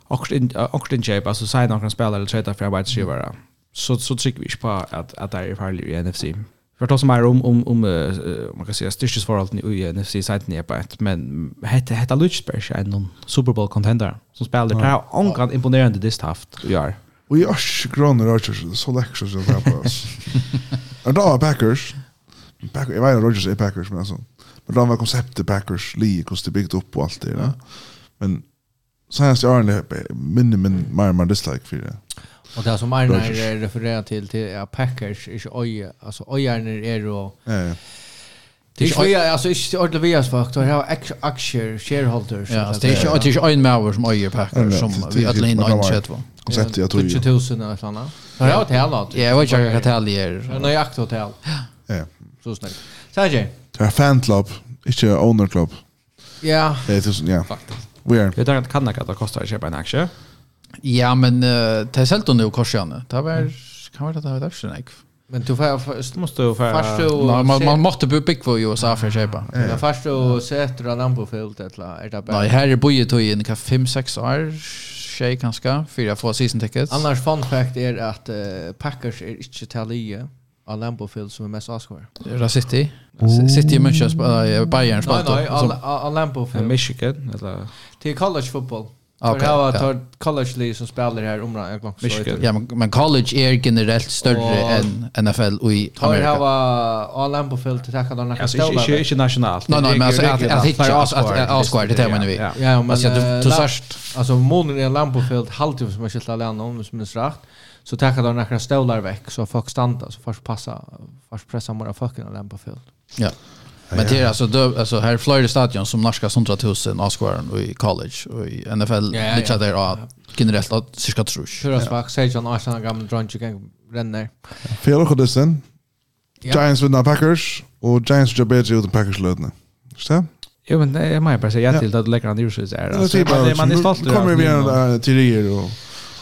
S3: ankra inköp alltså signa ankra spelare eller trade för arbetsgivare. Så så tycker vi på att att det är farligt i NFC för att som är om, om, om uh, man kan säga styrkesförhållanden i NFC sidan är på ett, men hette hette Lutsberg är någon Super Bowl contender som spelar. Ja. Det här imponerande dist haft gör.
S2: Och i örs Rodgers så läxor som på oss. Och då var Packers. Packers jag vet inte Rodgers är Packers men alltså. Men då var konceptet Packers Lee hur det byggt upp och allt det där. Men sen så är det minne min mer mer dislike för det.
S1: Och det som Arne refererar till till ja, Packers är inte oj, alltså ojarna är då
S2: Ja.
S1: Det är inte ju alltså inte ordentligt vi faktor, här har aktier shareholders.
S4: Ja, det är ju inte en mauer som öjer Packers som vi alla in och chat va.
S2: Konceptet jag tror ju.
S1: 20 000 eller sådana. Ja, det är hotell.
S4: Ja, jag vet inte vilket hotell det är.
S1: Nej, akt hotell.
S2: Ja.
S1: Så snällt. Säger.
S2: Det är fan club, inte owner club.
S1: Ja.
S2: Det är tusen, ja. Faktiskt.
S3: Vi är. Det är inte kan det kostar att köpa en aktie.
S4: Ja, men uh, det er selv du nå korsene. Det var, kan være det, har var ikke.
S1: Men du får först
S3: måste du för
S1: först
S4: man man måste bo big för ju så här för köpa.
S1: Ja först och sätter en lampa fält eller är det bara.
S4: Nej, här är boje tog in kan 5 6 år tjej kanske för att få season tickets.
S1: Annars fun fact är att uh, Packers är inte talia av lampa som är mest avskvar.
S4: Ra City City München Bayern spelar.
S1: Nej, nej, lampa fält.
S3: Michigan eller
S1: till college football. Okay, det var tar college league som spelar här området. jag glömde
S4: Ja men, men college är generellt större än NFL och i Amerika.
S1: Tar var all på fält tacka kan några.
S3: Alltså inte inte nationellt.
S4: Nej nej men alltså att att
S3: hitta
S4: att att squad det menar vi.
S3: Ja
S1: men
S4: alltså du sörst.
S1: alltså månen i lampo fält halvtid som jag alla andra om som är rätt. Så tackar de några ställa veck så folk stannar. så först passa först pressa mora fucking lampo fält.
S4: Ja. Men det är alltså då alltså här Florida stadion som norska 100 000 avskåren i college och i NFL
S1: ja,
S4: lite där och generellt att cirka trusch.
S1: Hur oss back säger John Arsenal gamla drunk igen renner.
S2: Fel och det sen. Giants vinner Packers och Giants jobbar ju utan Packers lödna. Så?
S3: Jo men det är mig bara säga till att lägga ner ju så är Man är stolt.
S2: Kommer vi en teorier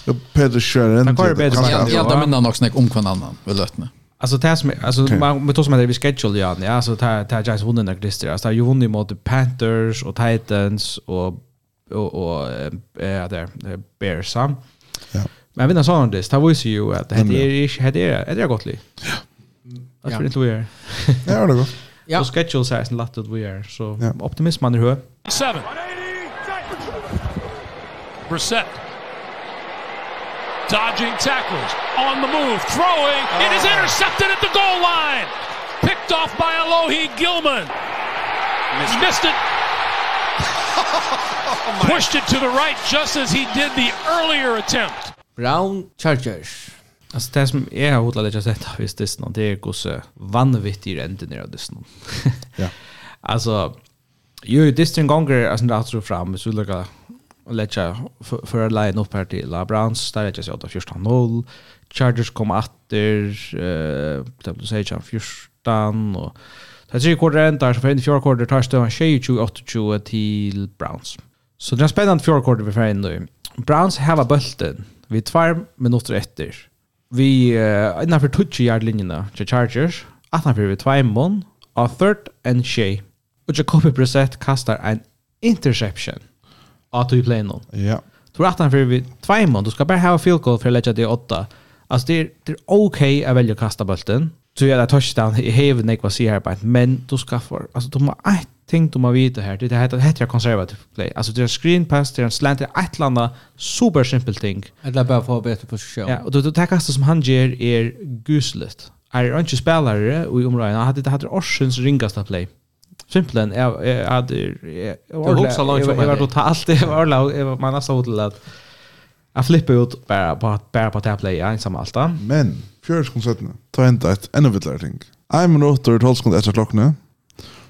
S2: och Peter Schören.
S3: Han går bättre.
S4: Jag minns nog snack om kvannan vid lötna.
S3: Alltså det som alltså
S2: okay.
S3: man med som det vi schedule ja, ja alltså det det Giants vunnit när Christer. Alltså ju vunnit mot Panthers och Titans och och och eh där Bears sam.
S2: Ja.
S3: Men vinner sån det. Det var ju att det är det är det är gott li. Ja.
S1: Alltså
S3: det tror jag.
S2: Ja, det går.
S1: Ja.
S3: Så schedule sägs en lätt att vi är så optimism man hör.
S5: hög. 7. Brissett Dodging tackles, on the move, throwing. Oh. It is ah. intercepted at the goal line. Picked off by Alohi Gilman. Missed, Missed it. oh Pushed it to the right just as he did the earlier attempt.
S1: Brown Chargers.
S3: Altså Det er som jeg har hodla litt sett av hvis Disney, er det er hvordan vanvittige er endene av Disney.
S2: ja.
S3: Altså, jo, Disney ganger, altså, det er alt fram, hvis du lukker och lägga för att line upp här till Labrans där är jag såg att första noll Chargers kom efter eh uh, det vill säga förstan och det är ju kort rent där så för en fjärde kvartal tar stövan 28 till Browns. Så det är spännande fjärde kvartal vi får in nu. Browns har bulten vid två minuter efter. Vi uh, innanför touch yard linjerna till Chargers. Att vi vid 2 mån av third and shay. Och Jacoby Brissett kastar en interception att du play någon.
S2: Ja.
S3: Tror att han för vi två månader ska bara ha field goal för att lägga det åtta. Alltså det är det är okej okay att välja kasta bollen. Så jag där touchdown i heaven jag ser här på men du ska för alltså de har ett ting du måste veta här. Det heter heter konservativ play. Alltså det är screen pass, det är en slant, det är ett landa super simpel ting.
S1: Eller bara få bättre position.
S3: Ja, och då tar kastet som han ger är gusligt. Är inte spelare i området. Han hade det hade Orsens ringaste play simpelthen jag jag jag
S1: också långt
S3: jag var totalt jag var lag jag var nästan hotell att jag flippade ut bara på bara på att playa ensam allt
S2: men fjärdskonserterna ta enda ett enda vittlere ting I'm minutt og at sekunder etter klokkene.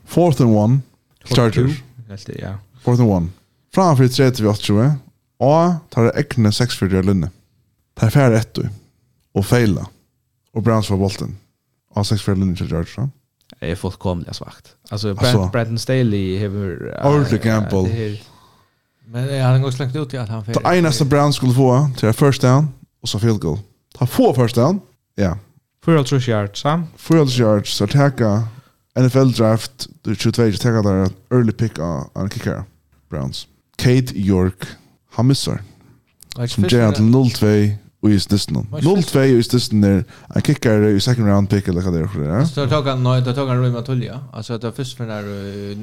S2: Fourth and one. Chargers.
S3: Ja.
S2: Fourth and one. Framfyr 30 vi 80 og tar det ekne 6-4 av lunde. tar er færre etter og feila og brans for bolten av 6-4 lunde til Chargers. Ja
S3: är fullkomligt svagt. Alltså Brad, Brandon Staley har... Orley Campbell.
S1: Men jag hade nog slängt ut i att han...
S2: Det enaste Brown skulle få till first down och så field goal. Ta få first down, ja.
S3: 4,5 yards, va?
S2: 4,5 yards, så tacka NFL draft, du 22, så tacka där early pick av en kicker. Browns. Kate York, han missar. Som ger till 0-2 i
S1: stissen.
S2: 0-2 i stissen er en kicker i second round pick eller hva det er.
S1: Så tog han noe, tog han Rui Matulja. Altså det er først for når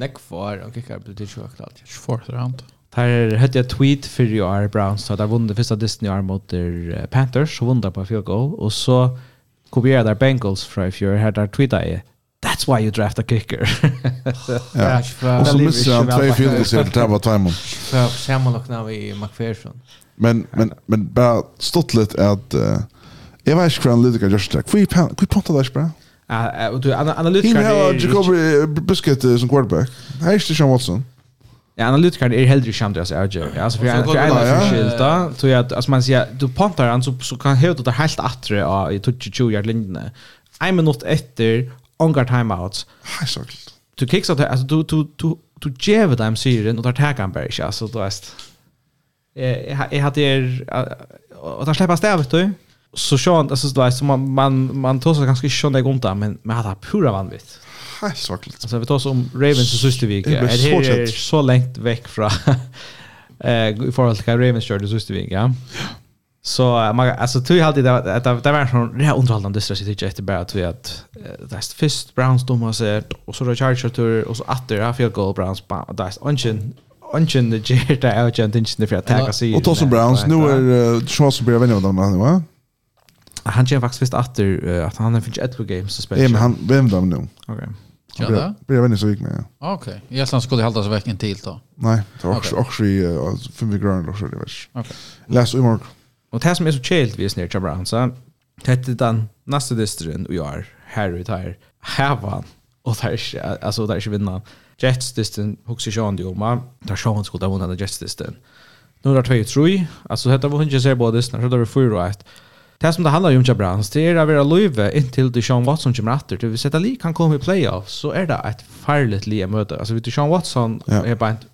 S1: Nekvar og kickar blir tilsjøkt alt.
S4: Fourth round.
S3: Där hade jag tweet för ju är Browns så där vann det första Disney är mot der Panthers så vann på field goal och så kopierade där Bengals för i you had där tweeta är That's why you draft a kicker.
S2: ja. Och så missar han två field goals i det här var timen.
S1: För samma när vi McPherson.
S2: Men men men bara stått lite att uh, jag vet inte hur analytiker görs det. Kvi kvi pontar där bara.
S3: Ja, och du
S2: analytiker
S3: är
S2: Jacob Busquets som quarterback. Här är Sean Watson.
S3: Ja, analytikern är hellre skämt alltså jag.
S1: Alltså för
S3: en för en skilta så jag att man säger du pontar han så så kan helt det helt attre av i 22 yard linjen. En minut efter ongar timeouts.
S2: Hej så.
S3: Du kicks att alltså du du du du ger dem syren och tar taggar han bara alltså är vet jag hade och där släppa stävet du? Så skönt alltså det så man man man tar så ganska skönt det gonta men men hade pura vanvitt.
S2: Helt svagt
S3: alltså vi tar som Ravens och Systervik
S2: det
S3: är så långt veck från eh i förhållande till Ravens körde Systervik ja. Så man alltså tror jag alltid att det där var sån det här underhållande stress det efter bara att vi att det är först Browns domar så och så Chargers tur och så åter har field goal Browns där är ungen Onchen det ger det out jag tänkte inte för att ta sig.
S2: Och Tossen Browns nu är Charles Bear vem då nu va?
S3: Han ger faktiskt visst åter att han har finns ett games
S2: så
S3: spelar.
S2: Ja, men han vem då nu?
S3: Okej.
S4: Ja.
S2: Bear vem så gick med.
S4: Okej. Jag sen skulle hålla sig veckan till då.
S2: Nej, det var också också för mig grön då så det vet.
S4: Okej.
S2: Last we mark.
S3: Och det som är så chill vi är snär Charles Browns så tätte den nästa distrin och jag här ut här. Här var och där alltså där ska vinna. Jets-disten huxar Sean det om. Där Sean skulle ha vunnit Jets-disten. Nu är det 2-3. Alltså detta var inte så bra disten. Så det var 4-1. Det som det handlar om Jabrans, det är att vara löjve intill det Sean Watson kommer efter. Det vill säga att kan komma i playoff så är det ett farligt liv möte. Alltså vet du Sean Watson
S2: ja.
S3: är bara inte,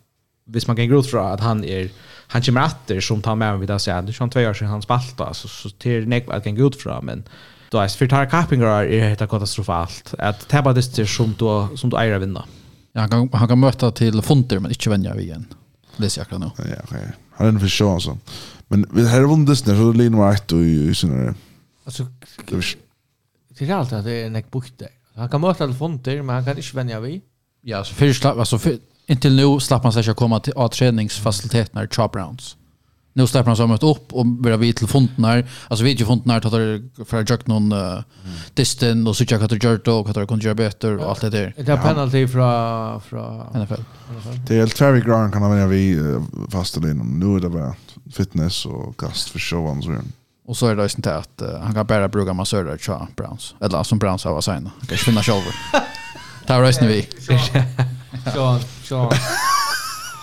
S3: hvis man kan gå ut från att han är han kommer efter som tar med vid att säga att Deshaun två år sedan han spalta så, så det nek nekva att kan gå ut från men då är det för tar kappingar är det katastrofalt att täppa det som du, som du äger att vinna.
S4: Ja, han kan, han kan möta till Fonter men inte vänja igen. Det ser jag kan.
S2: Ja, okej. Han är en försjö alltså. Men vi har vunnit det så det linjer ett och i senare.
S1: Alltså
S2: det
S1: är allt att det är en bukte. Han kan möta till Fonter men han kan inte vänja vi.
S4: Ja, så först alltså för, intill nu slapp man sig att komma till avträningsfaciliteterna i Chop Rounds nu släpper han sammet upp och börjar vi till fonden här. Alltså vi är ju fonden här tar för att göra någon uh, distan och så jag att jag och att jag kunde göra bättre och allt det där.
S1: Det är penalty från från
S4: NFL.
S2: Det är Terry Grön kan man vi fasta det nu är det bara fitness och kast för show så.
S4: Och så är det ju inte att uh, han kan bara bruka massörer tror Browns. Eller som Browns har signat. Kanske finna show. Tar resten vi.
S1: Så så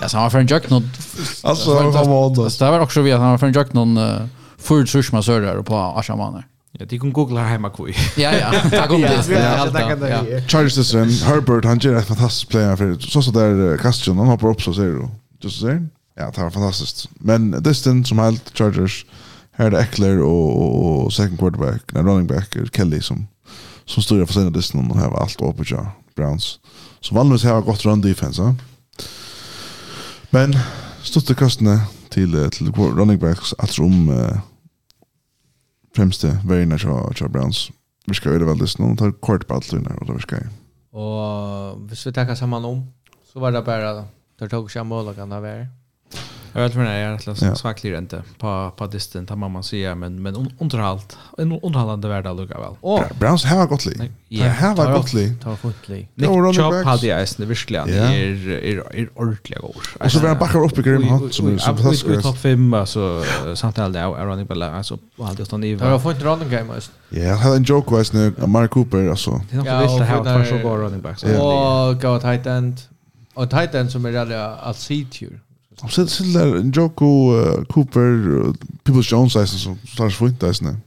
S4: Ja, så han var för en jack någon...
S2: Alltså, han var
S4: Det var också vi att han var för en jack någon uh, full sushmassörer på Ashamaner.
S3: Ja, de kan googla hemma kvui.
S4: Ja, ja. Tack om det.
S1: Ja,
S4: tack
S1: det.
S2: Charles Sisson, Herbert, han gör ett fantastiskt player för så så där Castion, han hoppar upp så ser du. Just så Ja, det var fantastiskt. Men Distin som helt Chargers, här är det Eckler och, och second quarterback, nej, running back, Kelly som, som styrer för sina Distin och har allt uppe på Browns. Så vanligtvis har jag run defense, ja. Men stått til til, til running backs, at om uh, fremste verden av Browns. Vi skal gjøre veldig snart, tar kort på alt og da vi skal
S1: Og hvis vi tar sammen om, så var det bare, der tog ikke kan av er.
S3: Jag vet inte, jag är svaglig inte på, på distan, tar mamma säga, men, men underhållt, en underhållande värld att lugga väl.
S1: Och,
S2: Browns här var gott liv. Ja, här var gott
S1: liv. Ta
S3: fort
S2: liv. Nick
S3: Chubb hade jag ägstande,
S2: verkligen,
S3: är, är, är ordentliga år.
S2: Och så var han backar upp i Grim Hunt som är fantastisk.
S3: Vi topp fem, alltså, samtidigt är running back. alltså, och allt just han
S1: i.
S3: Det
S1: var fint running game, alltså.
S2: Ja, jag hade en joke, alltså, Mark Cooper, alltså.
S3: Det är något vilt att ha ett par så bra running backs.
S1: Och gå tight end. Och tight end som är redan all
S2: seed Han sitter til der Joko Cooper, uh, People's Jones eisen som tar stars fint eisen.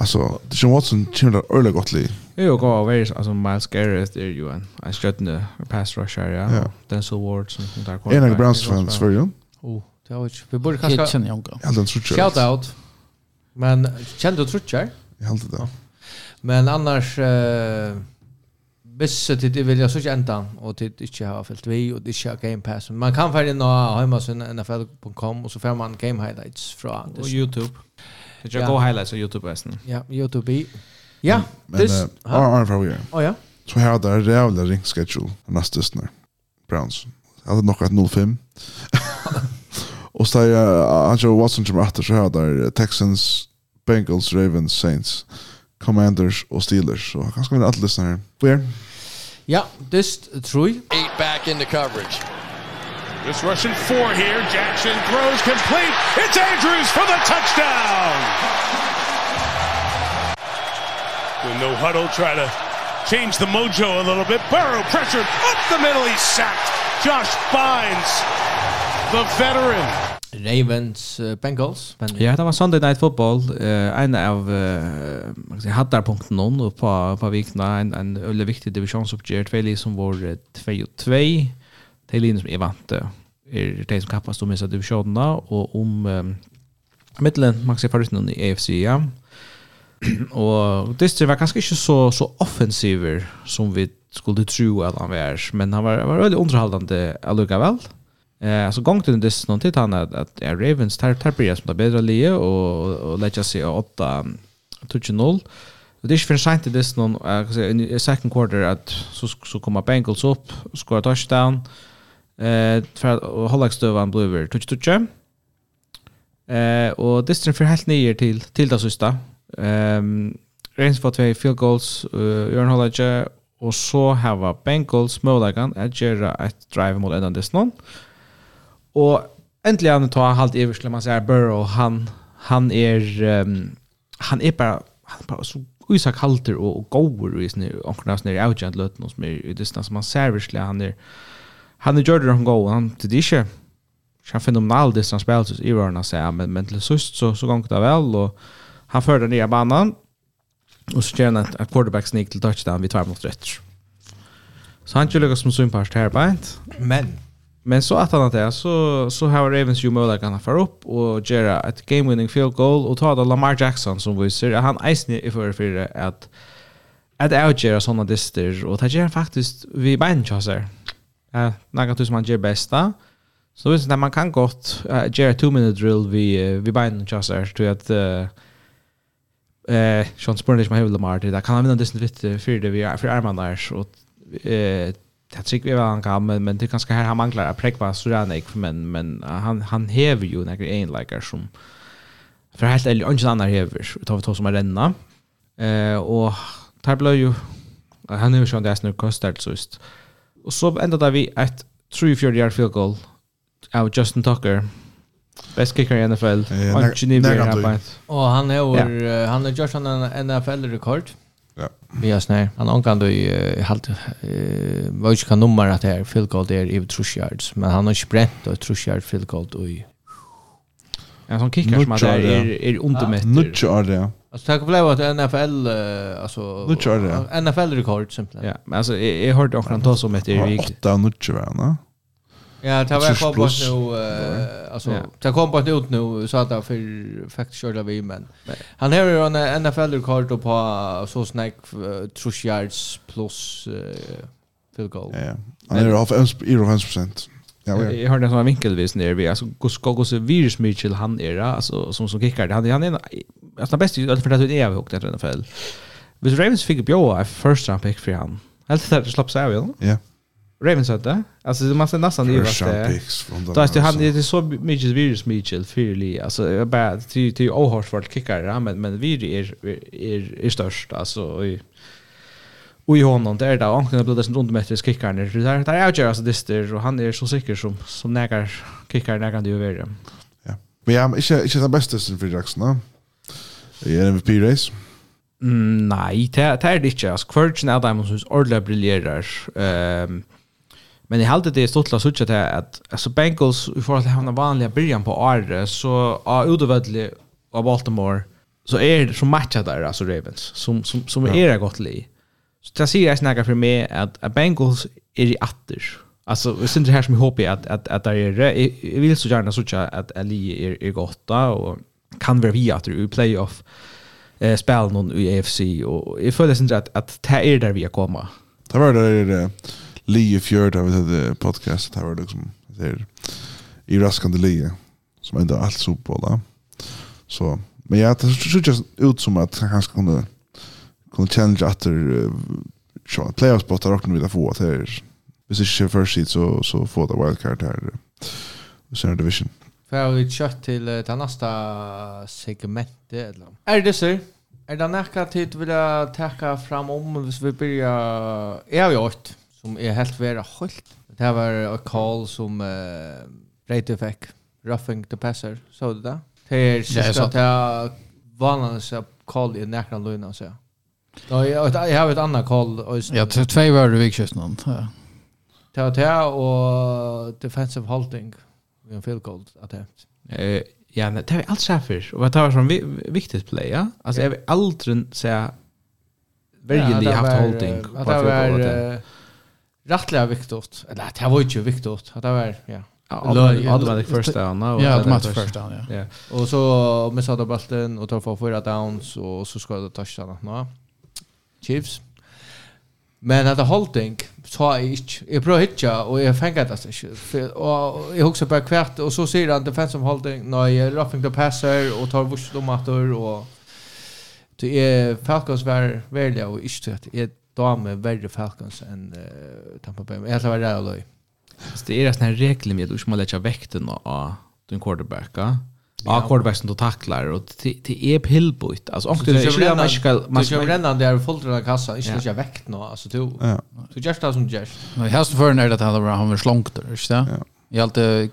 S2: Altså, Sean Watson kommer der øyelig godt li.
S3: Jo, gå av veis, altså Miles Garrett er jo en, en skjøttende pass rusher, ja.
S2: ja.
S3: Denzel Ward som hun der.
S2: En av Browns fans, før jo.
S1: Oh, det har vi ikke. Vi burde kanskje...
S4: Kitchen, Jonka.
S2: Ja, den trutcher.
S1: Shout out. Men, kjenner du trutcher?
S2: Jeg halte det.
S1: Men annars... Uh, Hvis det er vilja så ikke enda, og det ikke har fyllt vi, og det ikke har Game Pass. Man kan færre nå sin nfl.com, og så får man Game Highlights fra
S3: Og YouTube. Det
S1: er
S3: gode highlights av YouTube-resten.
S1: Ja, YouTube-i. Ja, this...
S2: Men, uh, Arne fra vi
S1: er. Å ja.
S2: Så her det er rævlig ringschedule neste stund. Browns. Jeg hadde nok et 0-5. Og så er Andrew Watson som er etter, så her det Texans, Bengals, Ravens, Saints, Commanders og Steelers. Så kanskje vi er lyssnar lyssnere. Hvor er
S1: Ja, this Troy.
S5: Eight back into coverage.
S6: This rushing four here. Jackson throws complete. It's Andrews for the touchdown. The no huddle try to change the mojo a little bit. Burrow pressured up the middle. He's sacked. Josh Bynes, the veteran.
S1: Ravens uh, Bengals. Men...
S3: Ja, det var Sunday Night Football. Uh, en av uh, hattarpunkten och på, på vikna. En, en veldig viktig divisjonsoppgjør. Tvei som var 2-2. Det er linjen som jeg vant. er de som kappast om disse divisjonene. Og om um, middelen, man kan si favoritten i AFC, ja. og Distri var kanskje ikke så, så offensiver som vi skulle tro at han var. Men han var, var veldig underholdende allukka. Ja Eh alltså gång till det någon till han att att Ravens tar tar på som det bättre lie och och lägga sig åtta touch noll. Det är för sent till dess någon i second quarter att så så kommer Bengals upp, skora touchdown. Eh för och hålla stövan blöver touch touch. Eh och distrin för helt ner till till det sista. Ehm Ravens får två field goals, Jørn Hollage och så har Bengals möjligheten att göra ett drive mot ändan dess någon. Eh Och äntligen han tar halt över skulle man säga Burrow han han är um, han är bara han bara så usak halter och, och goer i sin onkarna sån i outjant löten som är i distans. Som man ser virkelig, han är han är gjorde han go han till det är han fenomenal distans spel så i rörna säga men men till sist så så gångt det väl och han förde ner banan och så tjänar att, att quarterback sneak till touchdown vi tar mot rätt så han skulle lyckas som sympast här på
S1: men
S3: Men så att han att det så så har Ravens ju möjlighet att få upp och göra ett game winning field goal och ta det Lamar Jackson som vi ser han ice i för för att att outgöra såna dyster. Och det gör faktiskt vi benchar Eh, något som man gör bästa. Så visst när man kan gott uh, göra 2 minute drill vi uh, vi benchar till att uh, eh Sean Spurnish man Lamar det. Kan han vinna dyster för det vi är för armarna så eh jag tycker vi var han gammal men det kanske här han manglar att präkva sådana ik men men han han häver ju några enlikar som för helt eller ingen annan häver tar vi två som är renna eh och tar blev ju han är ju sån där snur kostar så just och så ändade vi ett 3-4 yard field goal av Justin Tucker Best kicker i NFL.
S2: Han
S3: är ju
S1: Och han har han har gjort en NFL rekord.
S2: Ja.
S1: Vi har snär. Han omkant då i halt eh vad ska nummer att här field goal där i trush yards, men han har sprent och trush yard field goal i.
S3: Ja, sån kickar som att det är är undermätt.
S2: Nutch är det.
S1: Alltså tack för att NFL alltså
S2: Nutch är det.
S1: NFL rekord simpelt.
S3: Ja, men alltså jag hörde också han ta som ett Erik.
S2: Åtta nutch va, va?
S1: Ja, det var kom bort nu eh alltså det kom bort ut nu så att det för faktiskt körde vi men han har ju en NFL rekord på så snack trush yards plus field goal.
S2: Ja. Han är off 11%. Ja, ja.
S3: Jag hörde en sån vinkelvis ner vi alltså går ska gå så Virus Mitchell han är alltså som som kickar han han är alltså bäst ut för att det är hooked i NFL. Vis Ravens fick bjóa first round pick för han. Helt det slapp sig av,
S2: ja. Ja.
S3: Ravens hade. Alltså det måste nästan
S2: det
S3: vart det. Då är det han det är så mycket virus Mitchell förli. Alltså jag bara till till Ohars för kickar ja men men vi är är är störst alltså i Och i honom, det är det ankarna blir dessen kickar när Det där där är ju alltså det där och han är så säker som, som nägar kickarna nägar det ju värre. Ja.
S2: Men jag är inte, inte den bästa sen för Jackson, va? I en MVP-race.
S3: Mm, nei, det, det er det ikke. Altså, Kvartsen er dem som synes ordentlig briljerer. Um, Men jag hade det stort la sucha till att alltså Bengals i förhållande till hur vanliga början på året så av Udovedli av Baltimore så är det som matchar där alltså Ravens som som som är ja. gott li. Så det ser jag snacka för mig att, att Bengals är i atter. Alltså vi syns det här som jag hoppas att att att det är jag vill så gärna sucha att Ali är är gotta och kan vara vi att i playoff eh spel någon i AFC och jag följer inte att att det är där vi kommer.
S2: Det var det Lee Fjord av det podcast det var det liksom där i raskande Lee som ändå allt så på då. Så men jag tror just ut som att han ska kunna kunna challenge efter så playoff spot där också vi få att är Hvis ikke first seed så så får det wildcard här i Center Division.
S1: Får vi kjøtt til det neste segmentet, eller? Er det så? Er det nækka tid vi vil takke fram om hvis vi blir... Jeg har jo åkt som är helt vara helt. Det var en call som uh, Reiter fick. Roughing the passer, så det där. Det är sista att jag vanligtvis call i näkran luna så. Ja, jag jag har ett annat call. och
S4: Ja, två var det viktigt någon. Ja.
S1: Det var det och defensive holding. Vi en field goal attempt.
S3: Eh, ja, men det är allt säkert. Och det var som viktigt play, ja. Alltså jag vill aldrig säga verkligen haft holding.
S1: Det var rättliga viktigt. Eller det var ju viktigt. Det var ja.
S3: Automatic first down.
S4: Ja, automatic first down, ja.
S1: Och så missade bollen och tar för fyra downs och så ska det touchdown. No. Chiefs. Men att holding så är inte jag prövar hitta och jag fänger det och jag också bara kvärt och så ser han defensive holding nej roughing the passer och tar vuxdomator och det är Falcons var välja och inte att dame verre Falcons enn uh, Tampa Bay. Jeg tror det var
S3: Så Det er en regel med at du ikke må lette vekten av din quarterback. Ja, quarterback som du tacklar och det är pillbojt. Alltså om du ska man ska
S1: man ska bränna där i fullträna kassa,
S3: inte
S1: ska väckt nå alltså du. Så just det som just.
S4: Nej, Här för när det hade han var slångt där, just det. Jag alltid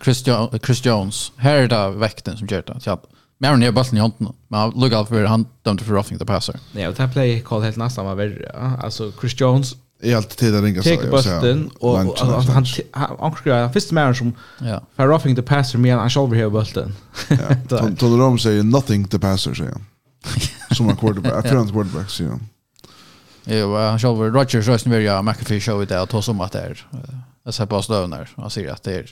S4: Chris Jones. Här är det väkten som gör det. Mer är bollen i handen. Men lugga för han dömde för roughing the passer.
S3: Ja, och det play call helt nästan var värre. Alltså Chris Jones
S2: i allt tid där ringa så.
S3: Take bollen och alltså han han skrev han första Maron som
S4: ja.
S3: för roughing the passer men han shoulder here bollen.
S2: Ja. Tog de säger nothing the passer säger han. Som en quarterback, jag quarterback säger han.
S4: Ja, han själv Rodgers rösten vill jag McAfee show det och ta som att det är. Jag ser på stövnar. Han säger att det är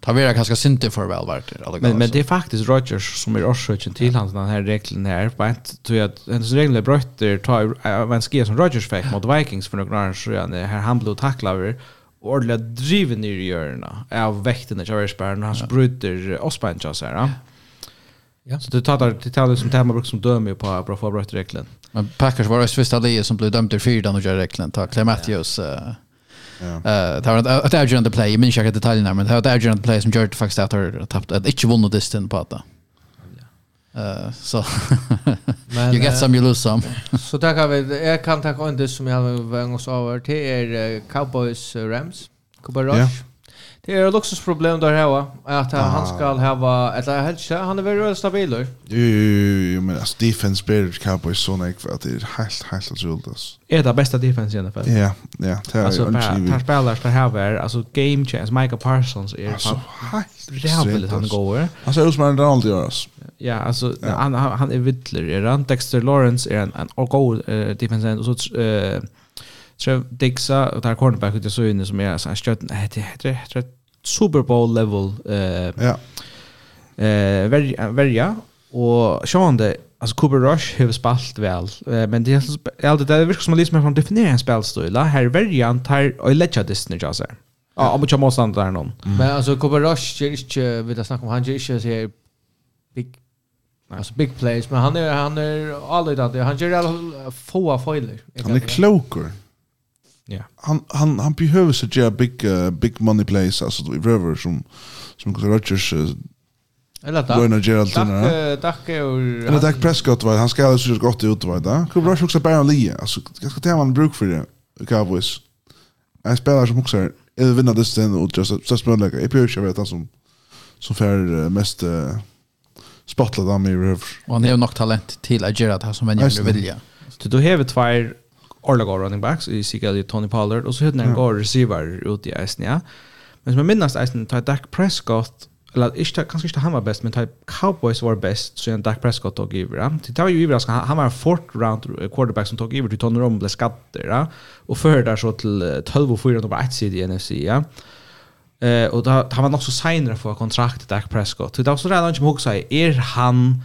S4: ta vera kanske synte för väl vart det
S3: men men det är faktiskt Rogers som är orsaken till hans den här regeln här på ett tror jag hans regler bröt det tar en ske som Rogers fick mot Vikings för några år sedan här han blev tacklad ordentligt driven ner i hjörna av väkten i Charisberg när han bryter Ospancha så här.
S1: Ja.
S3: Så du tar det tar det som tema bruk som dömer på bra förberett regeln.
S4: Men Packers var det sista det som blev dömt till fyra och gör regeln. Ta Clay Matthews.
S2: Ja.
S4: Eh, det var ett avgörande play, jag minns inte detaljerna, men det var ett avgörande play som gjorde faktiskt att jag tappat att inte vunnit distan på det. Uh, så
S1: men,
S4: you get some you lose some.
S1: så där kan vi jag kan ta en diss som jag har varit oss över till är Cowboys Rams. Cowboys Rush. Det är ett luxusproblem där här att
S2: att
S1: han ska ha eller helt han är väldigt stabil.
S2: Jo jo jo men alltså defense better Cowboys så nek för att det är helt helt otroligt alltså.
S3: Är det bästa defense i NFL?
S2: Ja ja det är
S3: alltså per spelare ska ha är alltså game chance Michael Parsons är
S2: alltså helt
S3: han går.
S2: Alltså hur man Donald görs.
S3: Ja alltså han han är vittler är han Dexter Lawrence är en en god defense och så eh Trev Dixa och där cornerback ute så inne som är så här stöten. Det heter Super Bowl level eh
S2: ja.
S3: Eh verja, verja och sjående alltså Cooper Rush har spalt väl eh, men det är alltid det verkar som att liksom från definiera en spelstil. Här verjan tar och lägga Disney jag säger. Ja, om jag måste andra någon.
S1: Men alltså Cooper Rush är inte vet jag snacka om han är inte så big Alltså big plays men han är han är alltid han gör alla få foiler.
S2: Han är klokare.
S3: Ja.
S2: Han han han behöver så jag big uh, big money plays alltså i river som som Rodgers uh,
S1: Eller tack.
S2: Bueno Geraldina.
S1: Tack tack och
S2: Eller tack Prescott var han ska alltså så gott ut var det. Kul rush också bara Lee. Alltså jag ska ta man bruk för det. Cowboys. Jag spelar som också är vinna det sen och just så spelar jag. Jag behöver vet han som som för mest uh, spotlight där med River.
S4: Och han har nog talent till att göra det här som en vilja.
S3: Du då har två Orla running backs, i sikkerhet Tony Pollard, og så hittar han ja. går receiver ut i eisen, ja. Men som jeg minnes eisen, tar Dak Prescott, eller inte kanske inte han var bäst men tar Cowboys var best, så er Dak Prescott tog över. ja. Det var ju iver, han var en fourth round quarterback som tog över till Tony Romo ble skatter, ja. Og för där så til 12 och 4, nummer 1 side i NFC, ja. Eh og då han var nog så senere for kontrakt Dak Prescott. Det var så redan ikke må huske är han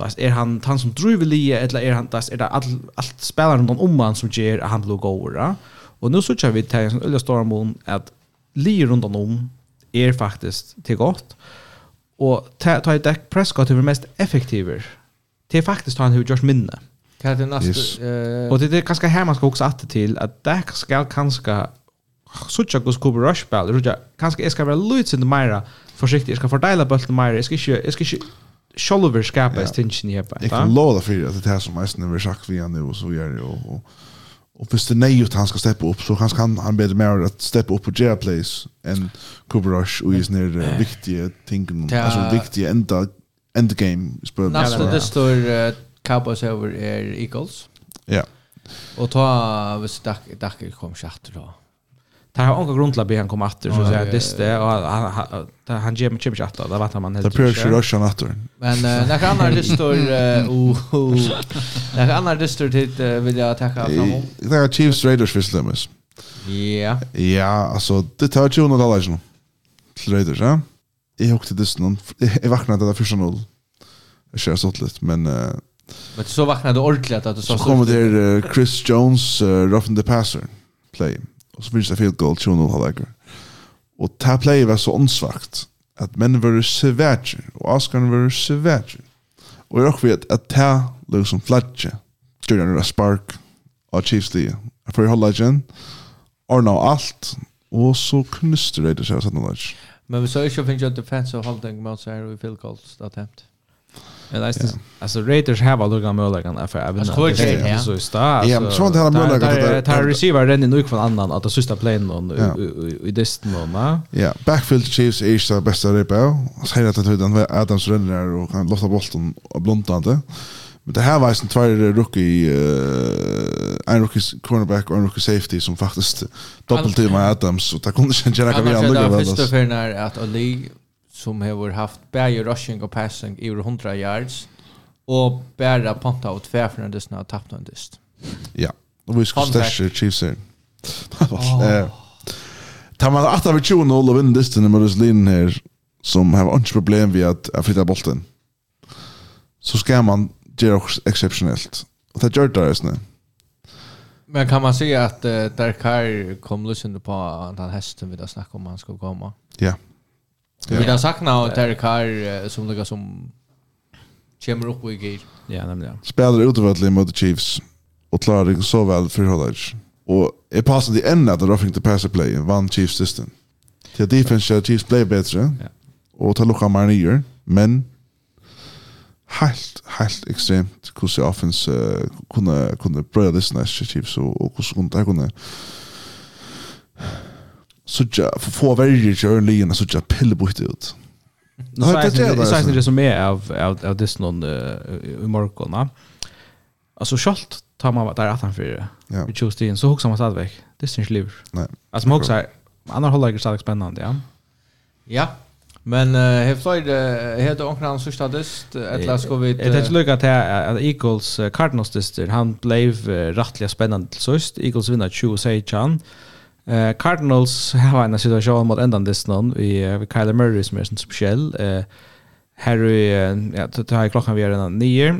S3: Das är han han som driver lige eller är han das är det allt allt spelar runt om han som ger han blå goer. Och nu så kör vi till en öliga stormon att lige runt om är faktiskt till gott. Och ta ta ett Prescott över mest effektiver. Det är faktiskt han hur just minne.
S1: Kan det nästa eh
S3: och det är kanske här man ska också att till att Dak ska kanske sucha gus Cooper Rush spel. Kanske ska vara lite mer försiktig. Jag ska fördela bollen mer. Jag ska inte jag ska inte Sjolver
S2: skapar
S3: stinchen i hepa.
S2: Jag kan lova för att det här som mest när vi sagt vi är nu och så gör det och och hvis det nej ut han ska steppa upp så kanske han han bättre mer att steppa upp på Jair place and Cooper Rush och is ner viktiga tingen alltså viktiga ända end game spel.
S1: Nästa det står Cowboys över Eagles.
S2: Ja.
S1: Och ta hvis Dak Dak kom schatter då.
S3: Det har onka grund till att be han kom åter så
S1: att
S3: säga det det och han han ger mig chimch åter. Det vart man helt.
S2: Det prövar sig rush åter.
S1: Men när andra det står oh när andra det står till vill jag tacka fram.
S2: Det är Chiefs Raiders för Slimmers.
S1: Ja.
S2: Ja, alltså det tar ju några dagar nu. Till Raiders, ja. Jag åkte det snön. Jag vaknade där första noll. Jag kör sått lite men
S1: Men så vaknade ordentligt att du
S2: så.
S1: Så
S2: kommer det Chris Jones, Ruffin the Passer play og så blir det field goal 2-0 halvleikar. Og ta play var så åndsvagt at menn var sevætjer, og Oscar var sevætjer. Og jeg råk vet at det løg liksom flatje, gjør han spark av Chiefs lige. Jeg får holde igjen, ordna alt, og så knuster det seg av
S1: Men vi så ikke finnes jo defensive holding mot seg her i field goals attempt.
S3: Men alltså alltså Raiders har väl några möjligheter att få även
S1: så i stad. Ja,
S2: men sånt här möjligheter att
S3: ta receiver den i nuk från annan att sista planen och i desten och va.
S2: Ja, backfield Chiefs är så bästa det på. Så hela tiden var Adams Renner och kan låta bollen och blunda inte. Men det här var en tvär rookie uh, en rookie cornerback och en rookie safety som faktiskt doppelteamade Adams och det kunde inte göra något vi andra.
S1: Det
S2: var
S1: första för när att Ali som har haft bäge rushing och passing i 100 yards och bära ponta ut fair för den distna och tappt dist.
S2: Ja, och vi ska stäcka Chiefs här. Eh Tar man åtta vid 20 och vinner disten med Roslin här som har inte problem vid att, att flytta bollen. Så ska man göra exceptionellt. Och det gör det just nu.
S1: Men kan man säga att uh, Darkar kom lyssnande på den hästen vi har snackat om han ska komma?
S2: Ja.
S1: Yeah. Ja. Vi kan sakna Terry Carr som några som kommer upp i gear.
S3: Ja, nämligen.
S2: Spelar utifrån mot Chiefs och klarar det så väl för Hollage. Och är passande i ända att roughing the passer play vann Chiefs system. Till defense Chiefs play bättre.
S3: Ja.
S2: Och tar lucka mer nyer. men helt helt extremt hur sig offense uh, kunde kunde bröja det snäsch Chiefs och och hur så kunde kunde så sådja, få verger til ørligene, sådja pillebukte ut.
S3: Nu
S2: har
S3: jeg
S2: det. Jeg sier
S3: ikke det som är av, av, av det någon i morgon va. Alltså schalt tar man där att han för
S2: ja.
S3: vi chose det så hooks man stadigt. Det syns liv.
S2: Nej.
S3: Alltså man också andra håller det starkt spännande, ja.
S1: Ja. Men uh, har Floyd heter onkel hans sista dist eller ska vi
S3: Det är lucka till att Eagles Cardinals dist han blev uh, rättliga spännande till sist. Eagles vinner 20 säger Uh, Cardinals har en situasjon mot enda distan vi, uh, vi Kyler Murray som er sånn spesiell. Uh, her i, uh, ja, tar jeg klokka vi er en nye,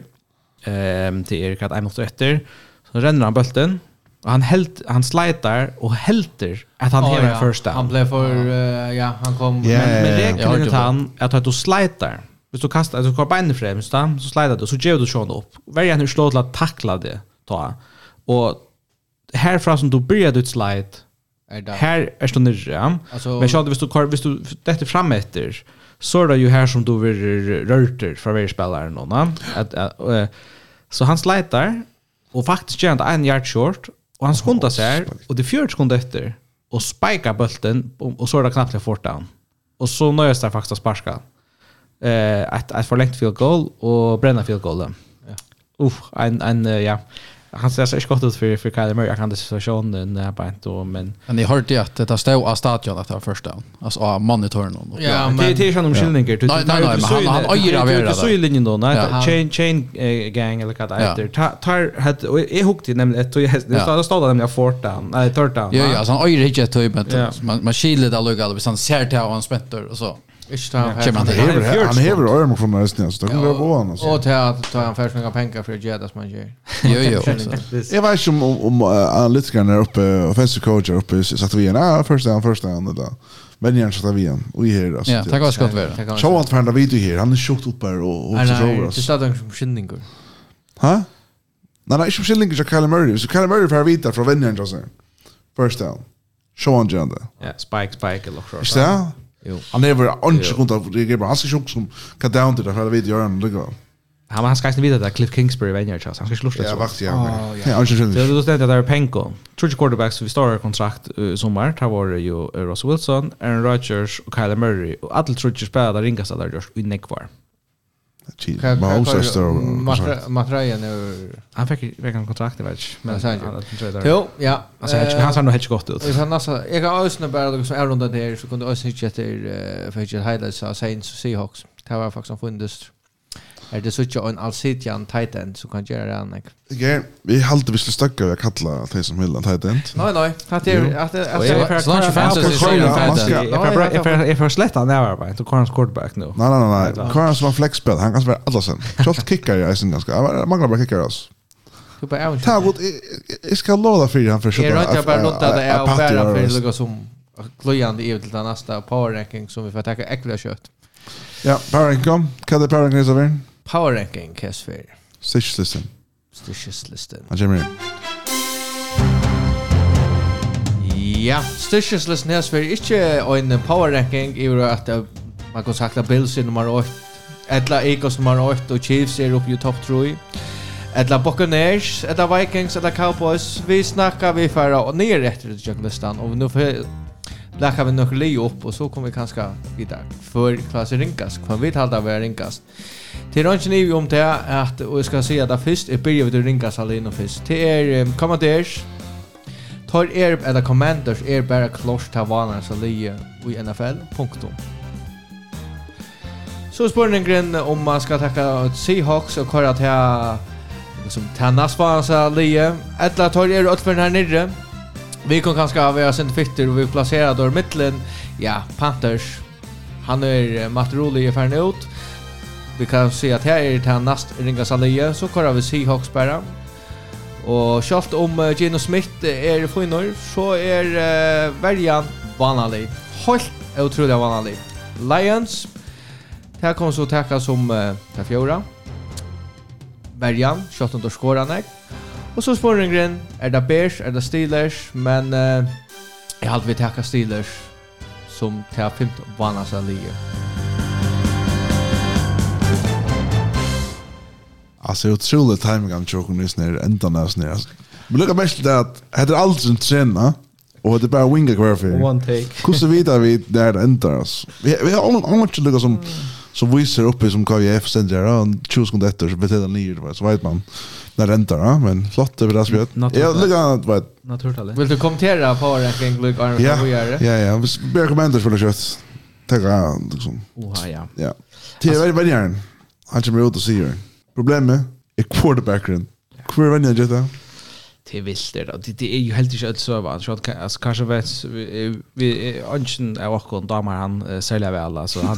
S3: um, til Erik at jeg måtte etter. Så renner han bølten, og han, held, han slider og helter at han
S1: oh,
S3: hever
S1: ja.
S3: first down.
S1: Han ble for, uh, ja, han kom.
S2: Yeah,
S3: men, men
S4: regelen
S3: er han at du slider. Hvis du kastar, du kommer beinet fremst, så slider du, så gjør du sånn opp. Verger han er slå til å takle det, ta. Og herfra som du börjar ditt slide,
S1: är där.
S3: Här är stå nere.
S1: Alltså,
S3: men jag hade visst du kör visst du detta fram efter så är det ju här som du vill rörter för varje spelare någon att, att, så han slitar och faktiskt gör han en yard short och han skundar sig och det fjärde skundar efter och spikar bulten och så är det knappt en fort down. Och så nöjes det faktiskt att sparka. Eh, ett, ett förlängt field goal och bränna field goal. Ja. Uff, en, en, ja han ser så skott ut för för Kyle Murray kan det så sjön den där på inte men
S4: men ni hörde att det stod av stadion att det var första alltså av monitorn och
S1: ja men
S3: det är ju någon skillnader du
S4: nej nej han han öra över
S3: det så i linjen då nej chain chain gang eller vad heter. Tar hade och är hukt nämligen att jag det står står nämligen fort down nej third down
S4: ja ja så han öra inte typ men man man skiljer det alltså visst han ser till han spänter och så Ikke ta
S2: han
S4: Han
S2: hever, han hever ørmer från resten, så det kan kommer gå an.
S1: Og til at ta han først noen penger for å gjøre det som han gjør.
S4: Jo, jo.
S2: Jeg vet ikke om, om analytikerne er oppe, offensive coach er oppe, satt vi igjen, ja, først er han, først er han, eller Men jag satt vi igen. Och i här alltså.
S4: Ja, tack vad ska det vara.
S2: Så att förna video här. Han är sjukt uppe här och och så över oss.
S1: Det står som skillning.
S2: Ha? Nej, nej, inte skillning jag kallar Murray. Så kallar Murray för vita från vänner alltså. First down. Show on agenda.
S3: Ja, spike spike eller så.
S1: Ja.
S2: Han är väl anche av det ger bara han ska som kan down till det här vid gör han lugga.
S3: Han han ska inte veta att Cliff Kingsbury vänjer sig. Han ska sluta.
S2: Ja, vakt ja.
S1: Ja,
S2: anche sen.
S3: Det är då ständer där Penko. Tredje quarterbacks vi står kontrakt sommar. Här var det ju Russell Wilson, Aaron Rodgers och Kyler Murray och alla tredje spelare ringas där just i nekvar.
S2: Mm. Mahosa
S1: Matraja nu
S3: han fick en kontrakt det vet men
S1: han
S3: sa sen
S1: Jo ja
S3: alltså han ser nog helt gott ut.
S1: Så alltså jag har ösna bara det som är runt där så kunde ösna inte efter för highlights av Saints och Seahawks. Det var faktiskt funnits Er det så ikke en allsitjan tight end som kan gjøre det annet?
S2: Ja, vi halte vi skulle stakka vi å kalla det som vil en tight end.
S1: Nei, nei. At det er at det er
S4: så ikke fantasy så er det tight
S2: end.
S3: Jeg får slett han er arbeid, og Karens quarterback
S2: nå. Nei, nei, nei. som har flexspel, han kan spille alle sen. Kjolt kickar jeg sin ganske. Jeg mangler bare kickar oss.
S1: Du bare er
S2: Ta god, jeg skal låda fyrir han for
S1: skjøtta. Jeg rønner jeg bare låta det er å bæra
S2: fyrir
S1: lukka som gløyande i til den neste power ranking som vi får takka ekvile kjøtt.
S2: Ja, power ranking kom. Hva er det power ranking i
S1: Power ranking cast fair.
S2: Stitch listen.
S1: Stitches listen.
S2: Han kommer
S1: Ja, Stitches listen här för inte en power ranking i och att man kan sagt att Bills är nummer 8 Etla Eagles nummer 8 och Chiefs är uppe i topp 3. Etla Buccaneers, etla Vikings, etla Cowboys. Vi snackar vi förra och ner rätt i listan och nu lägger vi några leo upp och så kommer vi kanske vidare för klassen ringas kan vi tala där ringas till ranch ni om det att och jag ska säga att först är börjar vi ringas alene först till er um, commanders tar er eller commanders er bara kloss ta vana så lige i NFL punktum. Så spurningen om man ska tacka Seahawks och köra till som Tannas var så lige. Ettla tar er åt för den här nere. Vi kan kanske ha våra centerfitter och vi placerar då i mitten. Ja, Panthers. Han är Matt Roli i färden ut. Vi kan se att här är det här näst ringa Salia så kör vi Seahawks bara. Och självt om Gino Smith är finnor så är uh, värjan vanlig. Helt otroligt vanlig. Lions. Här kommer så täcka som uh, fjora. Värjan, självt om då skårar. Och så spåringen, är det Bears, är det Steelers, men uh, jag hade vi tacka Steelers som tar femte vannas
S2: av ligan. Alltså otroligt timing han tjocken nyss ner, ända näs ner. Men lukka mest till det att heter allt som träna. och det är bara winga kvar för.
S3: One take.
S2: Kusse vidare vi där det ändar oss. Vi, vi har annan annan som så visar uppe som KVF sender där han tjus sekunder efter så betyder det ner så vet man när räntar ja men flott över det blir
S3: spjut.
S2: Ja, lägga vet.
S3: naturligt.
S1: Vill du kommentera på ranking Luke Arnold vad gör det?
S2: Ja, ja, vi ber kommentarer för det kött. Tacka liksom.
S3: Oha ja.
S2: Ja. Det är väldigt igen. Han kommer ut och säger. Problemet är quarterbacken. Kvar vem jag
S3: till vilter det det är ju helt inte så va så att alltså kanske vet vi anchen är också en damer han säljer väl alltså han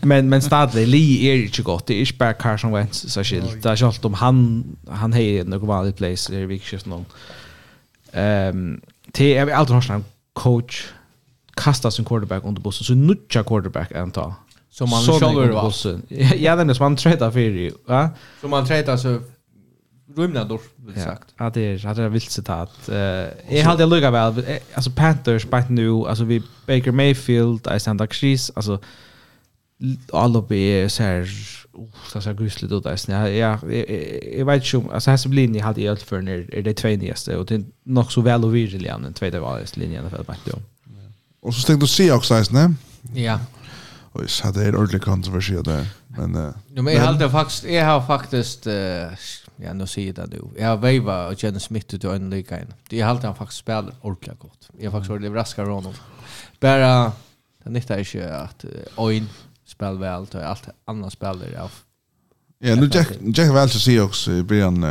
S3: men men stadig li är ju inte gott. Det är bara Carson Wentz så skilt där jag om han han har något vanligt place i vikskiften någon ehm det är alltid har en coach kasta sin quarterback under bussen så nutcha quarterback anta
S1: som man själv var.
S3: bussen ja den är som man trädar för ju va
S1: som man träta så rymnador, vill sagt.
S3: Ja, det är det är vilt citat. Eh, jag hade jag lugga väl alltså Panthers back nu, alltså vi Baker Mayfield, I stand Chris, alltså alla be så här så så gusligt då där snä. Ja, jag vet ju alltså här så blir ni hade jag för när är det två nyaste och det är nog så väl och virligt än tvåde var det linjen för att då.
S2: Och så tänkte du se också här, nej?
S1: Ja.
S2: Oj, så det är ordentligt kontroversiellt där. Men eh.
S1: Jo, men jag hade faktiskt jag har faktiskt uh, Ja, nu säger det nu. Jag har vejvat och känner smittet i en lika in. Det är alltid han faktiskt spelar ordentligt gott. Jag har faktiskt varit överraskad av honom. Bara, det nyttar inte att Oin spelar väl och allt annat spelar av
S2: Ja, nu Jack Jack väl så ser också Brian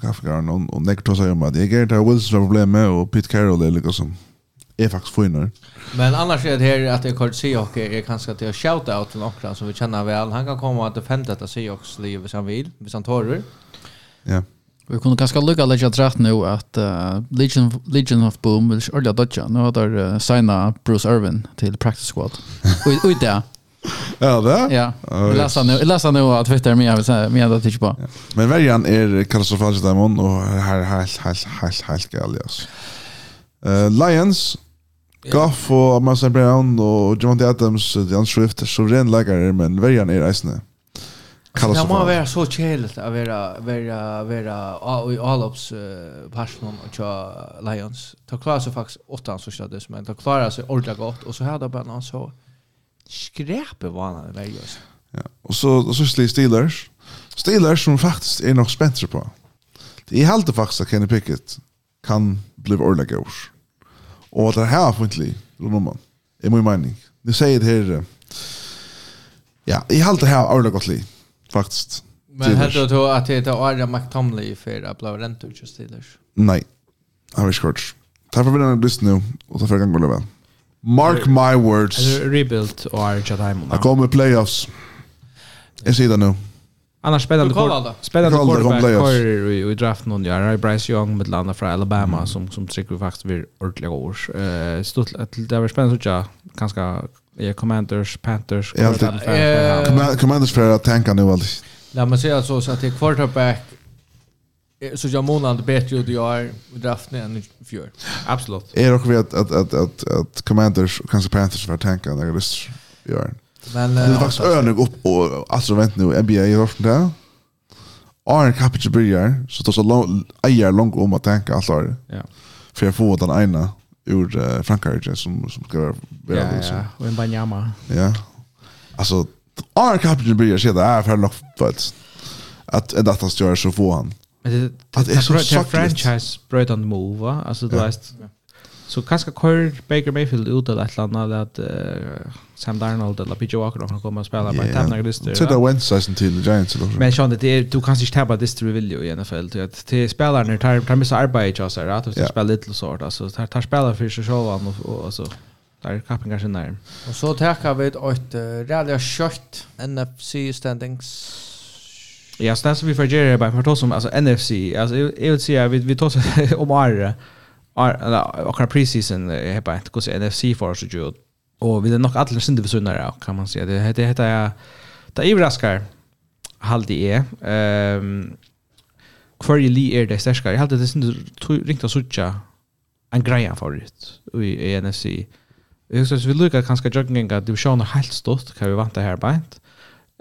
S2: kaffegaren och och Nick Tosa om att jag är det Wilson problem med och Pete Carroll eller liksom är faktiskt finare.
S1: Men annars är det här att jag kort se och är kanske att shout out till några som vi känner väl. Han kan komma att defenda detta Seahawks också liv som vill, hvis han tar det.
S2: Ja.
S4: Vi kunde kanske lucka lägga dratt nu att uh, Legion, Legion of Boom vill ordla dodja. Nu har där uh, signa Bruce Irvin till practice squad. Ut det,
S2: Ja, det?
S4: Ja. Jag läser nu, jag läser nu att Twitter med jag med att titta på. Ja.
S2: Men värjan är katastrofalt där man och här helt helt helt helt galet. Eh Lions Goff och Amasa Brown och John Adams, Jan Swift, så ren läggare, men värjan är reisande.
S1: Kallas det må vara så kärligt att vara vara vara i allops passion och tja Lions. Ta klara sig faktiskt åtta så stod men ta klara sig ordentligt gott och så hade bara någon så skräpe vanan där just.
S2: Ja, och så och så Steelers. Steelers som faktiskt är nog spännande på. Det är helt faktiskt att Kenny Pickett kan bli ordentligt god. Och att det här funtligt runt om man. Det är min mening. Det säger det här Ja, i halt det här ordentligt gott liv faktiskt.
S1: Men hade du att det är Arja McTomley för att blå rent ut just Steelers?
S2: Nej. Han är skort. Tack för att du lyssnade och ta för gång väl. Mark my words.
S3: Eller Rebuild och Arya Diamond.
S2: Jag kommer playoffs. Jag ser det nu.
S3: Annars
S2: spelade
S3: kvar.
S2: Spelade
S3: kvar i i draft någon ja, Bryce Young med landa från Alabama som som trycker faktiskt vid ordliga år. Eh stort att det var spännande så jag ganska ja, Commanders, Panthers.
S2: Alltid. Commanders för att tänka nu alltid.
S1: Nej, men ser så, så att det är quarterback så jag månad bättre ut i år i draften än i fjör.
S3: Absolut.
S2: Är det också att, att, att, att, att Commanders och kanske Panthers för att tänka när det gör.
S1: Men,
S2: det är faktiskt önig upp och alltså vänta nu, NBA i Rorsen där. Arne Kapic börjar, så tar så lång, ejer långt om att tänka allt
S3: Ja.
S2: För jag får den ena ur uh, Frankrike som, som ska vara
S3: ja,
S2: ja, liksom.
S3: och en Banyama.
S2: Ja. Alltså, Arne Kaplan blir jag sedan är för loppet att en datorstjärn så får han.
S3: Men det,
S2: det, att
S3: det, det, det, det, det, det, det, det,
S2: det,
S3: det, Så kanske kör Baker Mayfield ut eller ett annat att uh, Sam Darnold eller PJ Walker kan komma och spela på
S2: yeah.
S3: Tampa Bay.
S2: Så det är Wednesday sen till Giants då.
S3: Men Sean det är du kan inte tappa det du vill ju i NFL till att till spelarna tar tar missa arbete jag så att
S2: det
S3: spelar lite så där så tar tar spelar för sig själva och alltså där kappen kanske när.
S1: Och så tackar vi ett uh, rally shot NFC standings.
S3: Ja, så där så vi får göra bara för att som alltså NFC alltså jag vill säga vi vi tar om Arre akkurat preseason är bara inte kusin NFC för oss ju och vi är nog alla synde försynare kan man säga det heter heter jag det överraskar halde är ehm query Lee är det starkare. Jag hade det synd riktigt att söka en greja favorit i NFC. Jag så vi lukar kanske jogging divisionen helt stort kan vi vänta här bänt.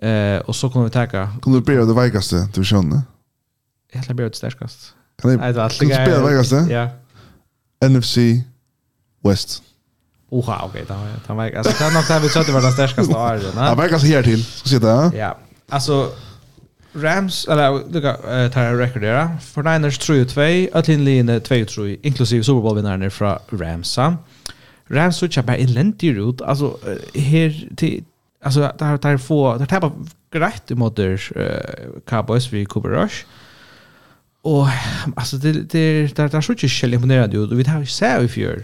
S3: Eh och så kommer vi ta
S2: Kommer du bli det vekaste divisionen?
S3: Jag tror
S2: blir
S3: det starkaste.
S2: Kan du spela vekaste?
S3: Ja.
S2: NFC West.
S3: Oha, okej. Okay, det var alltså det nog det vi sa det var den starkaste året, va?
S2: Ja, verkar så här till. Ska se där.
S3: Ja. Alltså Rams eller look at uh, en record där. För Niners 3-2, Atlinline 2-3 inklusive Super Bowl vinnaren från Rams. Rams så chapa elendig ut. i rut. Alltså här till alltså där där få där tappar grejt mot uh, Cowboys vi Cooper Rush. Och alltså det det där där så inte skäll imponerad ju. Vi har ju sett i fjör.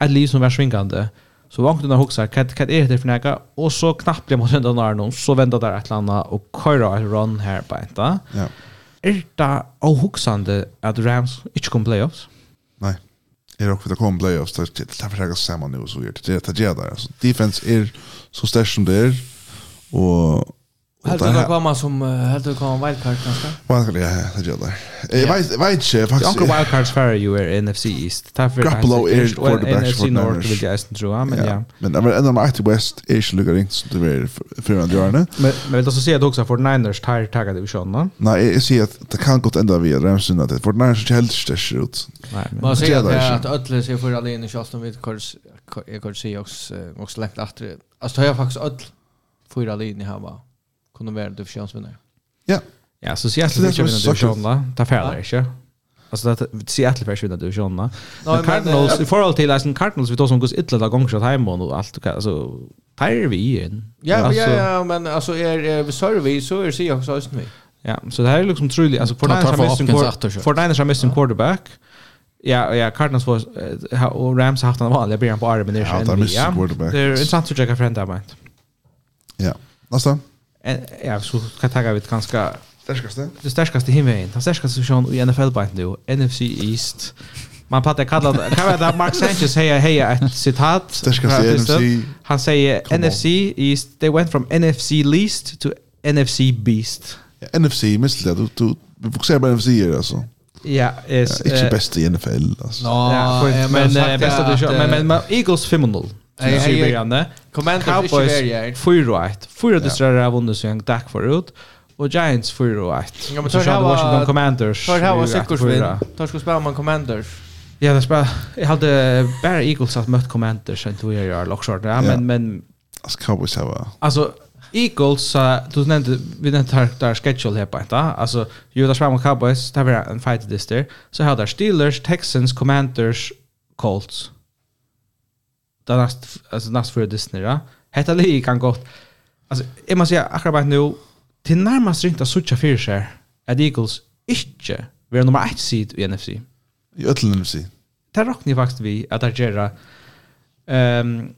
S3: Att liv som var svingande. Så vant den huxar kat kat är det för näka och så knappt blir mot den där någon så väntar där ett landa och köra ett run här på inte.
S2: Ja.
S3: Är det och huxande att Rams inte kommer playoffs?
S2: Nej. Är också det kommer playoffs där till där försöka samma nu så gör det det där alltså defense är så stark som det är och
S1: Helt du kan komma som helt du kan wildcard kanske?
S2: Wildcard ja, det gör det. Jag vet vet inte faktiskt.
S3: Uncle wildcards för you är NFC East. Tack
S2: Garoppolo är quarterback för
S3: NFC
S2: North
S3: vill jag ästen tro, men ja.
S2: Men men ändå med Active West är ju luggar inte så det är för andra hörne.
S3: Men men vill du se att också för Niners tar tagga det vi sjön
S2: Nej, jag ser att det kan gått ända vidare än synd att för Niners är helt störst ut.
S3: Nej, men
S1: man
S2: ser
S1: att Öttle ser för alla in i Charleston vid Kors jag kan se också också lätt att alltså har jag faktiskt öll fyra linjer här va kunde vara divisionsvinnare.
S2: Ja.
S3: Ja, så Seattle vill
S2: inte
S3: vinna divisionen då. Det fäller inte. Alltså det Seattle vill vinna divisionen. Men Cardinals i förhåll till alltså Cardinals vi då som går illa där gånger så hem och allt alltså tar vi in.
S1: Ja, ja, ja, men alltså är vi server så är det också östen vi.
S3: Ja, så det här är liksom truligt alltså för Niners har missing
S4: quarterback.
S3: För Niners har missing quarterback. Ja, ja, Cardinals var och Rams har haft en vanlig början på armen där.
S2: Ja,
S3: det är intressant att checka för den där
S2: Ja. Nästa
S3: ja, så kan jag ta vid ganska
S2: starkaste.
S3: Det starkaste himmeln. Den starkaste session i NFL bara nu. NFC East. Man pratar kalla kan vara det Mark Sanchez säger heja ett citat. Stärskaste
S2: NFC.
S3: Han säger NFC East they went from NFC least to NFC beast.
S2: Ja, NFC missle du du vi fokuserar på NFC är alltså.
S3: Ja,
S2: är inte bäst i NFL alltså.
S3: Ja, men bästa du men men Eagles 5-0.
S1: Hey,
S3: hey, hey.
S1: Commanders
S3: Cowboys 4-1. Fyra distrar har vunnit sig en dag förut. Och Giants 4-1.
S1: Ja, men tar här
S3: Washington Commanders.
S1: Tar här var Sickersvin. Tar ska spela man Commanders.
S3: Ja, det spelar. Jag hade bara Eagles att mött Commanders sen tog jag gör lockshort. Ja, men men
S2: Alltså Cowboys har här
S3: Alltså Eagles, uh, du nämnde, vi nämnde här där schedule här på ett, alltså Judas Ram och Cowboys, det var en fight this there. Så här där Steelers, Texans, Commanders, Colts det näst alltså näst för Disney ja. Hetta li kan gott. Alltså jag måste säga akkurat nu till närmast rynta sucha för sig. Att Eagles inte vi är nummer 1 seed i NFC.
S2: I ötlen NFC.
S3: Det rocknar faktiskt vi att agera ehm um,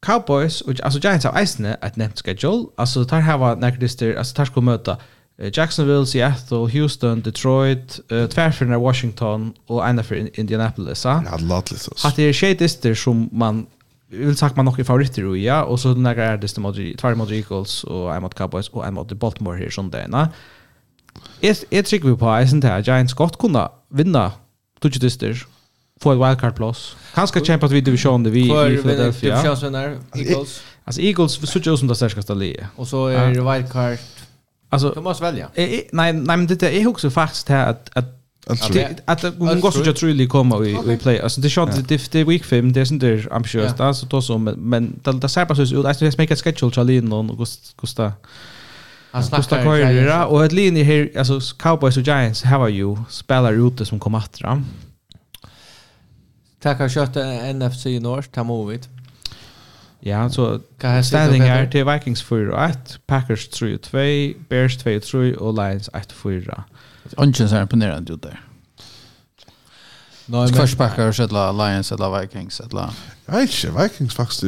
S3: Cowboys och alltså Giants av Eisne ett nämnt schedule alltså tar här var när det alltså tar ska möta Jacksonville, Seattle, Houston, Detroit, uh, tvärfyrna Washington och ena för Indianapolis. Ja,
S2: låtligt oss.
S3: Att det är tjej som man vill sagt man nog i favoriter i ja och så några är det mot två mot Eagles och en mot Cowboys och en mot Baltimore här som det Är är tycker vi på att isen där Giants gott kunna vinna touch dyster få ett wildcard plus. Kanske kämpa League division det vi i Philadelphia.
S1: Division Eagles.
S3: Alltså Eagles så ju som det starkaste laget.
S1: Och så är det wildcard
S3: Alltså
S1: du måste välja.
S3: Eh, nej nej men det är också faktiskt här att att att att hon går så jag tror det kommer i vi play. Alltså det shot det det week 5 det är inte ambitiöst alltså då så men men det det ser bara så ut alltså det make a schedule Charlie någon August Gusta Gusta Correa och ett linje här alltså Cowboys och Giants how are you spelar ute som kommer att dra.
S1: Tackar kött NFC North, ta movit.
S3: Ja, så
S1: kan jag
S3: standing här till Vikings 4-1, Packers 3-2, Bears 2-3 och Lions 1-4.
S4: Ungen ser imponerande ut där. Skvarspackar eller Lions eller Vikings eller...
S2: Jag inte, Vikings faktiskt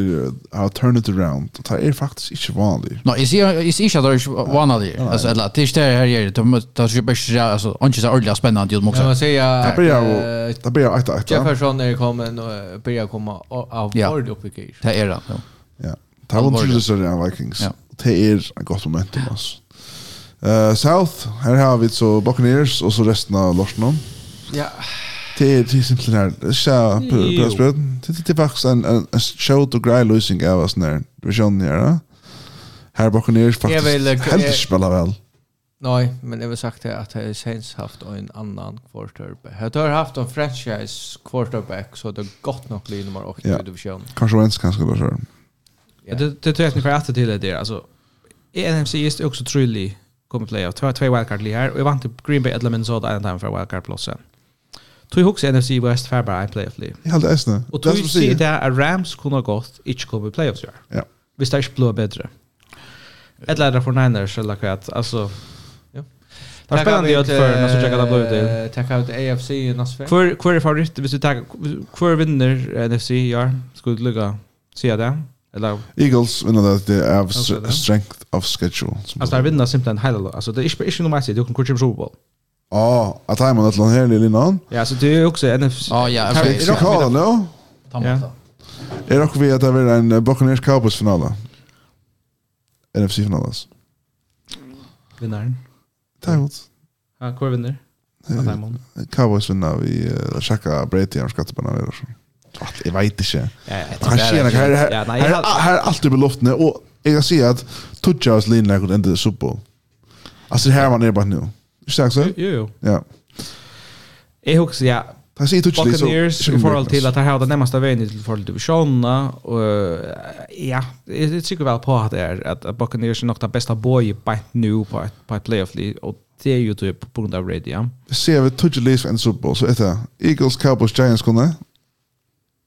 S2: har turned around. Det är faktiskt inte vanligt.
S4: Nej, jag ser inte att det är vanligt. Alltså, eller det är här är det. Det är bara alltså, inte så ordentligt spännande
S1: ljud
S4: också.
S2: Jag
S1: säger
S2: att... Det blir att... Det
S1: Jefferson är kommen och börjar komma av vård uppe i
S4: Det är det, ja.
S2: Ja, det har
S4: varit
S2: tydligt större än Vikings. Det är ett gott momentum, alltså. Uh, South, här har vi så Buccaneers och så resten av Larsen.
S1: Ja, yeah
S2: det är det är simpelt här. Så på språk. Det det var en en show to grey losing av oss när. du kör ner då. Här bakom ner faktiskt.
S1: Jag vill
S2: helt spela väl.
S1: Nej, men jag vill sagt det att det Saints haft en annan quarterback. Jag har haft en franchise quarterback så det gott nog blir nummer 8 i divisionen.
S2: Kanske ens kanske då så.
S1: Ja.
S3: Det det tror jag ni får att till det alltså NFC är också truly kommer playoff. Jag har två wildcard här och jag vant till Green Bay eller Minnesota en time för wildcard plus sen. Tog hooks NFC West för bara i playoff league.
S2: Ja, det är det.
S3: Och tog sig där att Rams kunde ha gått inte komma i playoffs gör.
S2: Ja.
S3: Visst är det blå bättre. Ett lära för Niners eller kvart. Alltså
S1: ja.
S3: Det är spännande att för när så checka det blå ut.
S1: Tacka ut AFC i nästa.
S3: Kvar kvar är favorit, visst du tar kvar vinner NFC gör. Skulle lucka. Se det. Eller
S2: Eagles vinner det det är strength of schedule.
S3: Alltså vinner simpelt en hela. Alltså det är inte inte nummer 6, du kan coacha Super Bowl.
S2: Ja, att han har någon här lilla innan.
S3: Ja, så det är också NFC.
S4: Ja, ja,
S3: är det
S2: kvar nu?
S4: Tampa.
S2: Är det också vi att det är en Buccaneers Cowboys final. NFC final.
S3: Vinnaren.
S2: Tack.
S3: Ja, kvar vinner.
S2: Cowboys vinner vi uh, Shaka Brady och skattat på några så. Jag vet inte.
S3: Ja,
S2: Han tjänar här här här allt uppe i luften och jag kan se att Tutchas linjer går inte Super Bowl. Alltså här var är bara nu. Ikke det,
S3: Jo, jo.
S2: Ja.
S3: Jeg husker, ja,
S2: Jag ser inte
S3: Buccaneers i förhåll till att här har den närmaste veien till forhold til divisjonene, og ja, jeg er sikker vel på at det är at Buccaneers er nok den beste boy på nu på et, på et playoff och det er jo til på grunn av Radio.
S2: Ser vi Tudge Leafs en Super Bowl så är det Eagles, Cowboys, Giants kunde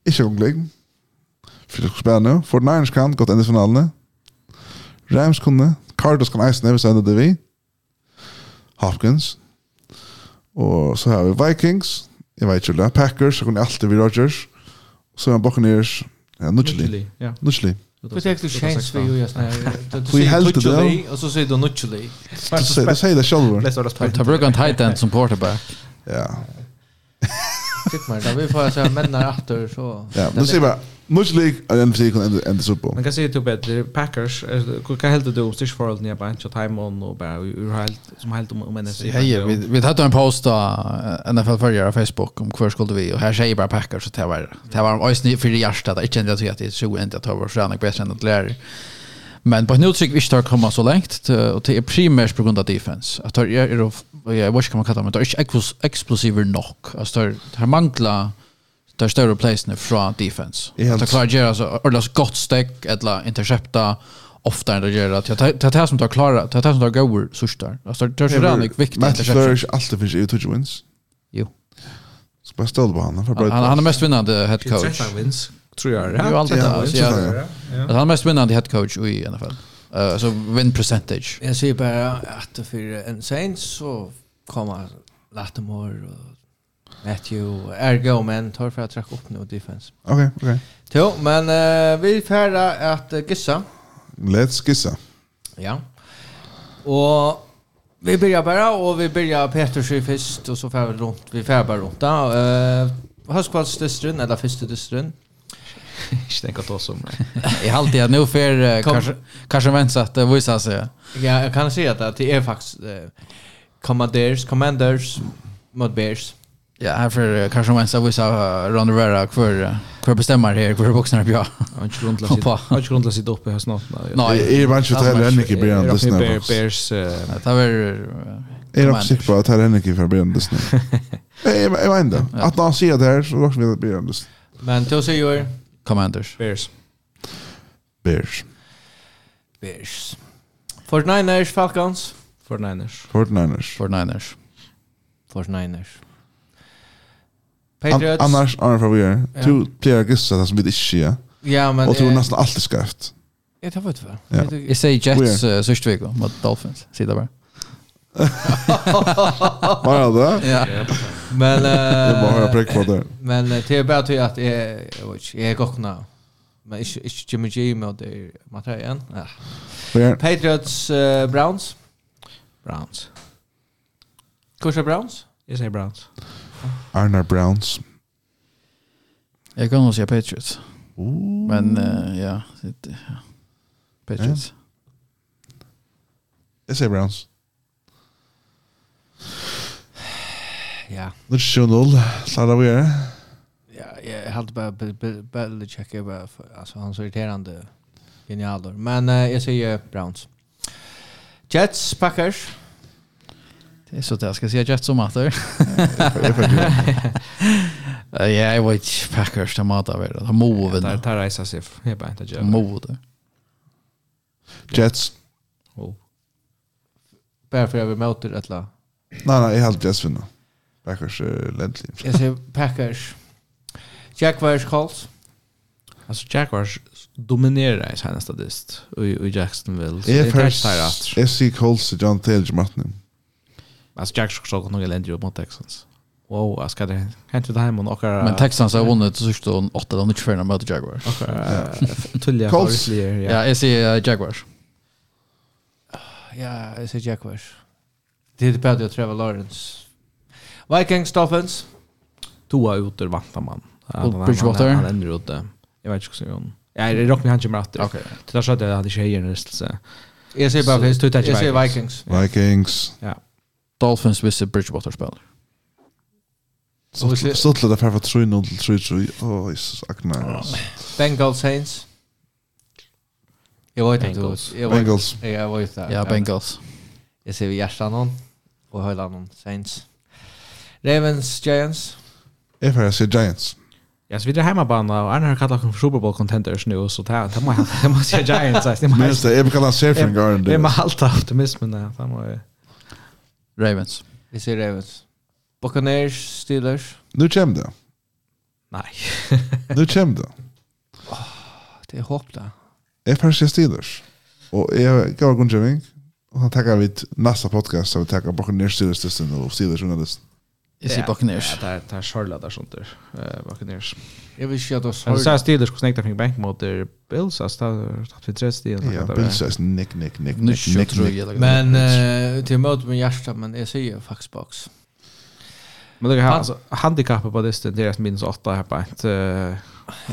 S2: inte omgång för det spelar nu. Fort Niners kan gått ända finalen. Rams kunde, Cardinals kan isen även sända det vi. Hopkins. Og så har vi Vikings, jeg vet ikke, Packers, så kunne jeg alltid vi Rodgers. Så har vi Buccaneers, ja, Nudgely.
S1: Nudgely. Vi tenkte kjens vi jo just när
S2: du säger Nudgely
S1: och så säger du Nudgely.
S2: Du säger det själv.
S4: Ta brukar en tight end som quarterback.
S2: Ja.
S1: Fick man, då vi får säga männar efter så.
S2: Ja, nu ser vi much league and NFC kan can end the Super Bowl.
S3: Man kan se to bättre Packers hur helt du om stitch för nya på Ancho time on och bara hur helt som helt om om NFC.
S4: Hej, vi vi hade en post på NFL förra på Facebook om kvar skulle vi och här säger bara Packers att det var det var en ösny för det första där inte ändå att det så inte att över så bättre än att lära. Men på nu tycker vi starkt komma så långt och det är primärt på grund av defense. Att jag är jag vet inte kan man kallar men det är explosiver nog. Alltså det här manglar tar större placen från defense. Att klara göra så ordlas gott stack eller intercepta ofta än att göra att det här som tar klara det här som tar goer så där. Alltså det är så där viktigt.
S2: Men
S4: det
S2: flourish alltid finns ju touch wins.
S4: Jo.
S2: Så bara ställ på han för
S4: bra. Han är mest vinnande head coach.
S3: wins tror jag.
S2: Ja, allt
S4: där. Han är mest vinnande head coach i NFL. Uh, så win percentage.
S1: Jag säger bara att för en Saints så kommer Lattimore och Matthew är go men tar för att tracka upp nu defense.
S2: Okej, okay, okej.
S1: Okay. men uh, vi färda att gissa.
S2: Let's gissa.
S1: Ja. Och vi börjar bara och vi börjar Petersson först och så fär vi runt vi fär bara runt. Eh uh, eller första distrin.
S3: Ich denke att oss om.
S4: Jag har alltid nu för kanske kanske vänta att det visar sig.
S1: Ja, jag kan se att det är faktiskt uh, Commanders, Commanders mot Bears.
S4: Ja, här för kanske man ska visa Ron Rivera kvar för bestämmer här för boxarna på.
S3: Har inte grundlat sitt.
S4: Jag
S3: har inte grundlat sitt uppe här snart.
S4: Nej,
S2: är man inte heller än inte början
S3: det
S2: snart.
S3: Bears
S4: det var
S2: är också säker på att här än inte för början det snart. Nej, jag vet inte. Att han ser det här så också vill det början det.
S1: Men då säger jag
S4: Commanders.
S3: Bears.
S2: Bears.
S1: Bears. Fortniners Falcons.
S2: Fortniners.
S4: Fortniners.
S1: Fortniners.
S2: Fortniners.
S1: Patriots.
S2: An annars, annars för vi är. Du plejer gissa det som vi inte ser.
S1: Ja, men...
S2: Och du
S1: är
S2: nästan alltid skarpt.
S1: Jag tar
S2: vad
S1: för.
S4: Jag säger Jets uh, sista veckan mot Dolphins. Säg det bara.
S2: Vad är det?
S4: Ja.
S1: Men...
S2: Uh, det var bara prick på det.
S1: Men det är bara att jag jag vet inte jag är gockna. Men inte, inte Jimmy G med det Matrajan. Ja. Patriots, uh, Browns.
S3: Browns.
S1: Kursa Browns?
S3: Jag säger Browns.
S2: Arnar Browns.
S4: Jag kan nog säga Patriots.
S2: Ooh.
S4: Men uh, ja, det, ja. Patriots.
S2: Jag säger Browns.
S1: Ja.
S2: Är det 7-0. Sladda vi är.
S1: Ja, jag hade bara Belichick är bara för, alltså han är så irriterande genialer. Men eh, jag säger Browns. Jets, Packers.
S4: Det är så där ska säga just som
S2: att det.
S4: Ja, jag vet Packers de matar väl. De
S3: move.
S4: Det
S3: tar resa sig. Jag bara inte
S4: jag. Move.
S2: Jets.
S3: Oh.
S1: Bara för att vi möter ett lag.
S2: Nej nej, jag har Jets vinna. Packers är ländlig.
S1: Jag säger Packers. Jaguars Colts.
S3: Alltså Jaguars dominerar i senaste dist i Jacksonville.
S2: Jag är först. Jag ser Colts och John Taylor Martin.
S3: Alltså Jack Schock och några länder mot Texans. Wow, jag ska det hänt det här med några
S4: Men Texans har vunnit så sist och åtta de inte förna mot Jaguars.
S3: Okej. Tulliga
S2: Colts.
S4: Ja, jag ser Jaguars.
S1: Ja, jag ser Jaguars. Det är bättre att Trevor Lawrence. Vikings Dolphins.
S3: Tua uter vantar man.
S4: Bridgewater.
S3: Han ändrar ut det. Jag vet inte hur hon. Ja, det rockar han kommer att.
S4: Okej.
S3: Det där så att jag hade tjejer nästan.
S1: Jag ser bara
S3: för att
S1: Jag ser
S3: Vikings.
S1: Vikings.
S3: Ja.
S4: Dolphins visse Bridgewater spelar.
S1: Så till det
S2: för att tro någon till tro tro. Åh, Jesus, akna.
S1: Bengals Saints. Jag vet inte.
S3: Bengals.
S1: Jag vet
S2: inte.
S1: Ja,
S4: Bengals.
S1: Jag ser vi hjärtan någon och hela någon Saints. Ravens Giants.
S2: Jag får se Giants.
S3: Ja, så vi drar hemmabana och Arne har kallat dem Super Bowl contenders nu så det det måste det måste Giants. säga. det
S2: är väl kallat Safety Garden.
S3: Det är med allt optimismen där. Det måste
S4: Ravens.
S1: Vi ser Ravens. Buccaneers, Steelers.
S2: Nu kommer det.
S3: Nej.
S2: nu kommer det.
S1: Oh, det är hopp där.
S2: Jag förstår Steelers. Och jag gav och går och Och han tackar vi nästa podcast så vi tackar Buccaneers Steelers-listan och Steelers-journalisten.
S4: Jag säger Buccaneers.
S3: Ja, det tar Charlotte där sånt där. Buccaneers.
S1: Jag vill säga då
S3: Men Så här Steelers skulle snäcka från bank mot der Bills så där tatt vi tre stil.
S2: Ja, Bills är nick nick nick nick nick. nick.
S1: Men till mot med Jasta men jag säger faktiskt box.
S3: Men det har alltså handikappet på det deras minus 8 här på ett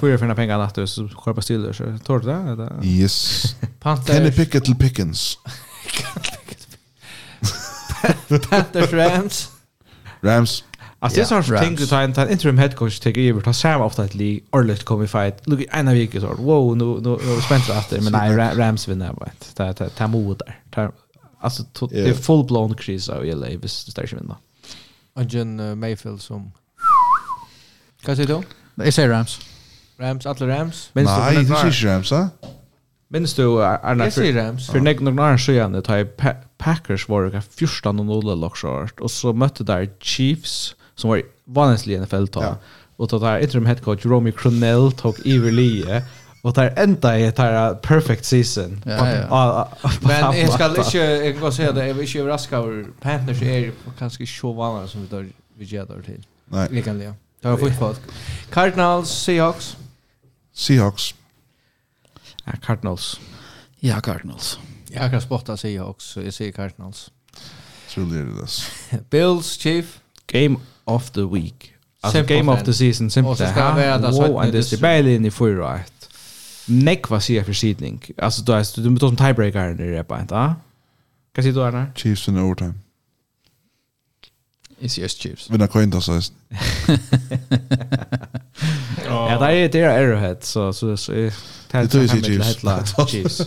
S3: Fyra fina pengar natt så kör på Steelers. Tar du det?
S2: Yes. Kenny Pickett till Pickens.
S1: Panther Rams.
S2: Rams.
S3: Alltså det är sån ting du tar en interim head coach tar över tar Sam ofta ett lig orligt kommer fight. Look en av gick så wow nu nu nu spänt efter men nej Rams vinner bara. Det ta ta mod där. Alltså det är full blown kris av LA vis det stärs vinna.
S1: Och John Mayfield som Kan du då?
S4: Jag säger Rams.
S1: Rams, alla Rams.
S2: Nej, det är inte Rams, va?
S3: Minns du Arna?
S1: Jag säger Rams.
S3: För nek några år sedan, det tar Packers var det 14 och 0 lockshort och så mötte där Chiefs som var vanligtvis i NFL tag.
S2: Ja.
S3: Och då där interim head coach Romy Cronell tog Everly Och där ända är det perfect season.
S4: Ja, ja.
S1: Men jag ska inte jag kan säga det jag är inte överraska över Panthers är kanske så vanliga som vi där vi ger där till.
S2: Nej.
S1: Vi kan det. Det har fått folk. Cardinals Seahawks.
S2: Seahawks.
S3: Ja, Cardinals.
S4: Ja, Cardinals.
S1: Jag kan spotta sig också. Jag ser Cardinals.
S2: Så det är det.
S1: Bills chief
S3: game of the week. Alltså game of the season simpelt.
S1: Och så ska vi det så att det
S3: är tillbaka in i förra ett. Neck vad säger för sidning. Alltså då är du med som tiebreaker när det är på inte. Vad säger du Arne?
S2: Chiefs in overtime.
S4: Is yes Chiefs.
S2: Vinna coin kan så.
S3: Ja, det är det är Arrowhead så så så
S2: det är Chiefs.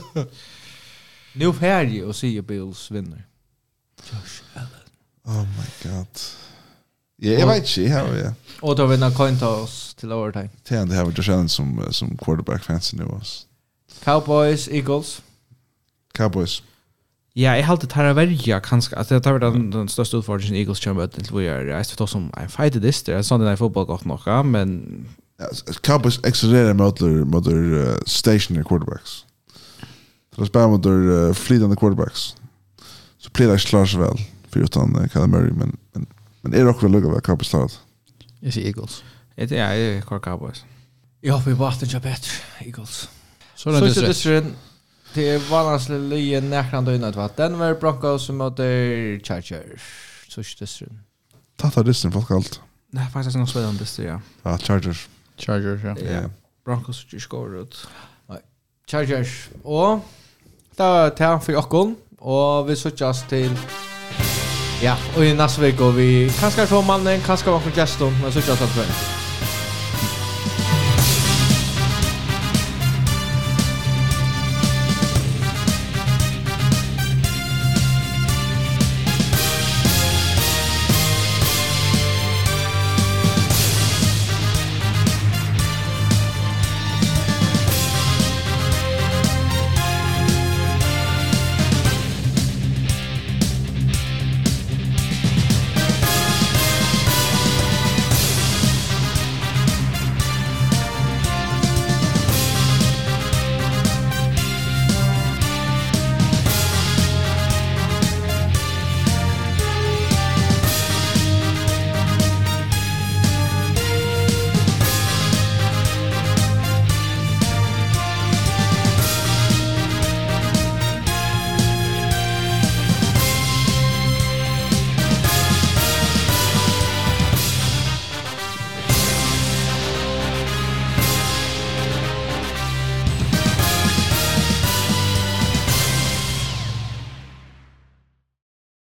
S1: Nu färdig och säger Bills vinner. Josh Allen.
S2: Oh my god. Ja, jag vet inte. Ja, ja.
S1: Och då vinner coin toss till overtime.
S2: Tänk det här med Josh Allen som, som quarterback fansen nu oss.
S1: Cowboys, Eagles.
S2: Cowboys.
S3: Ja, jeg halte tar av verja kanskje, at det tar den, den största utfordringen Eagles kommer til hvor jeg er, jeg skal ta som en fight this, det er sånn den er fotball godt nok,
S2: men... Cowboys accelererer mot uh, stationary quarterbacks. Så spelar mot uh, flytande quarterbacks. Så blir det klart så väl för utan uh, Kyle Murray men men men är det också lugga vad Cowboys start.
S4: Jag ser Eagles.
S3: Det är jag är Cowboys.
S1: Ja, vi var inte bättre Eagles.
S4: Så det
S1: är det.
S4: Det
S1: är vanligast lite näkran det var Denver Broncos mot Chargers. Så är det.
S2: Tata dysten folk allt.
S3: Nej, faktiskt någon spelar om dyster ja.
S2: Ja, Chargers.
S4: Chargers ja.
S3: Broncos just går ut.
S1: Chargers och Det var det for okken, og vi søttes til Ja, og i neste vik, og vi kanskje får mannen, kanskje får okken gjesten, men søttes til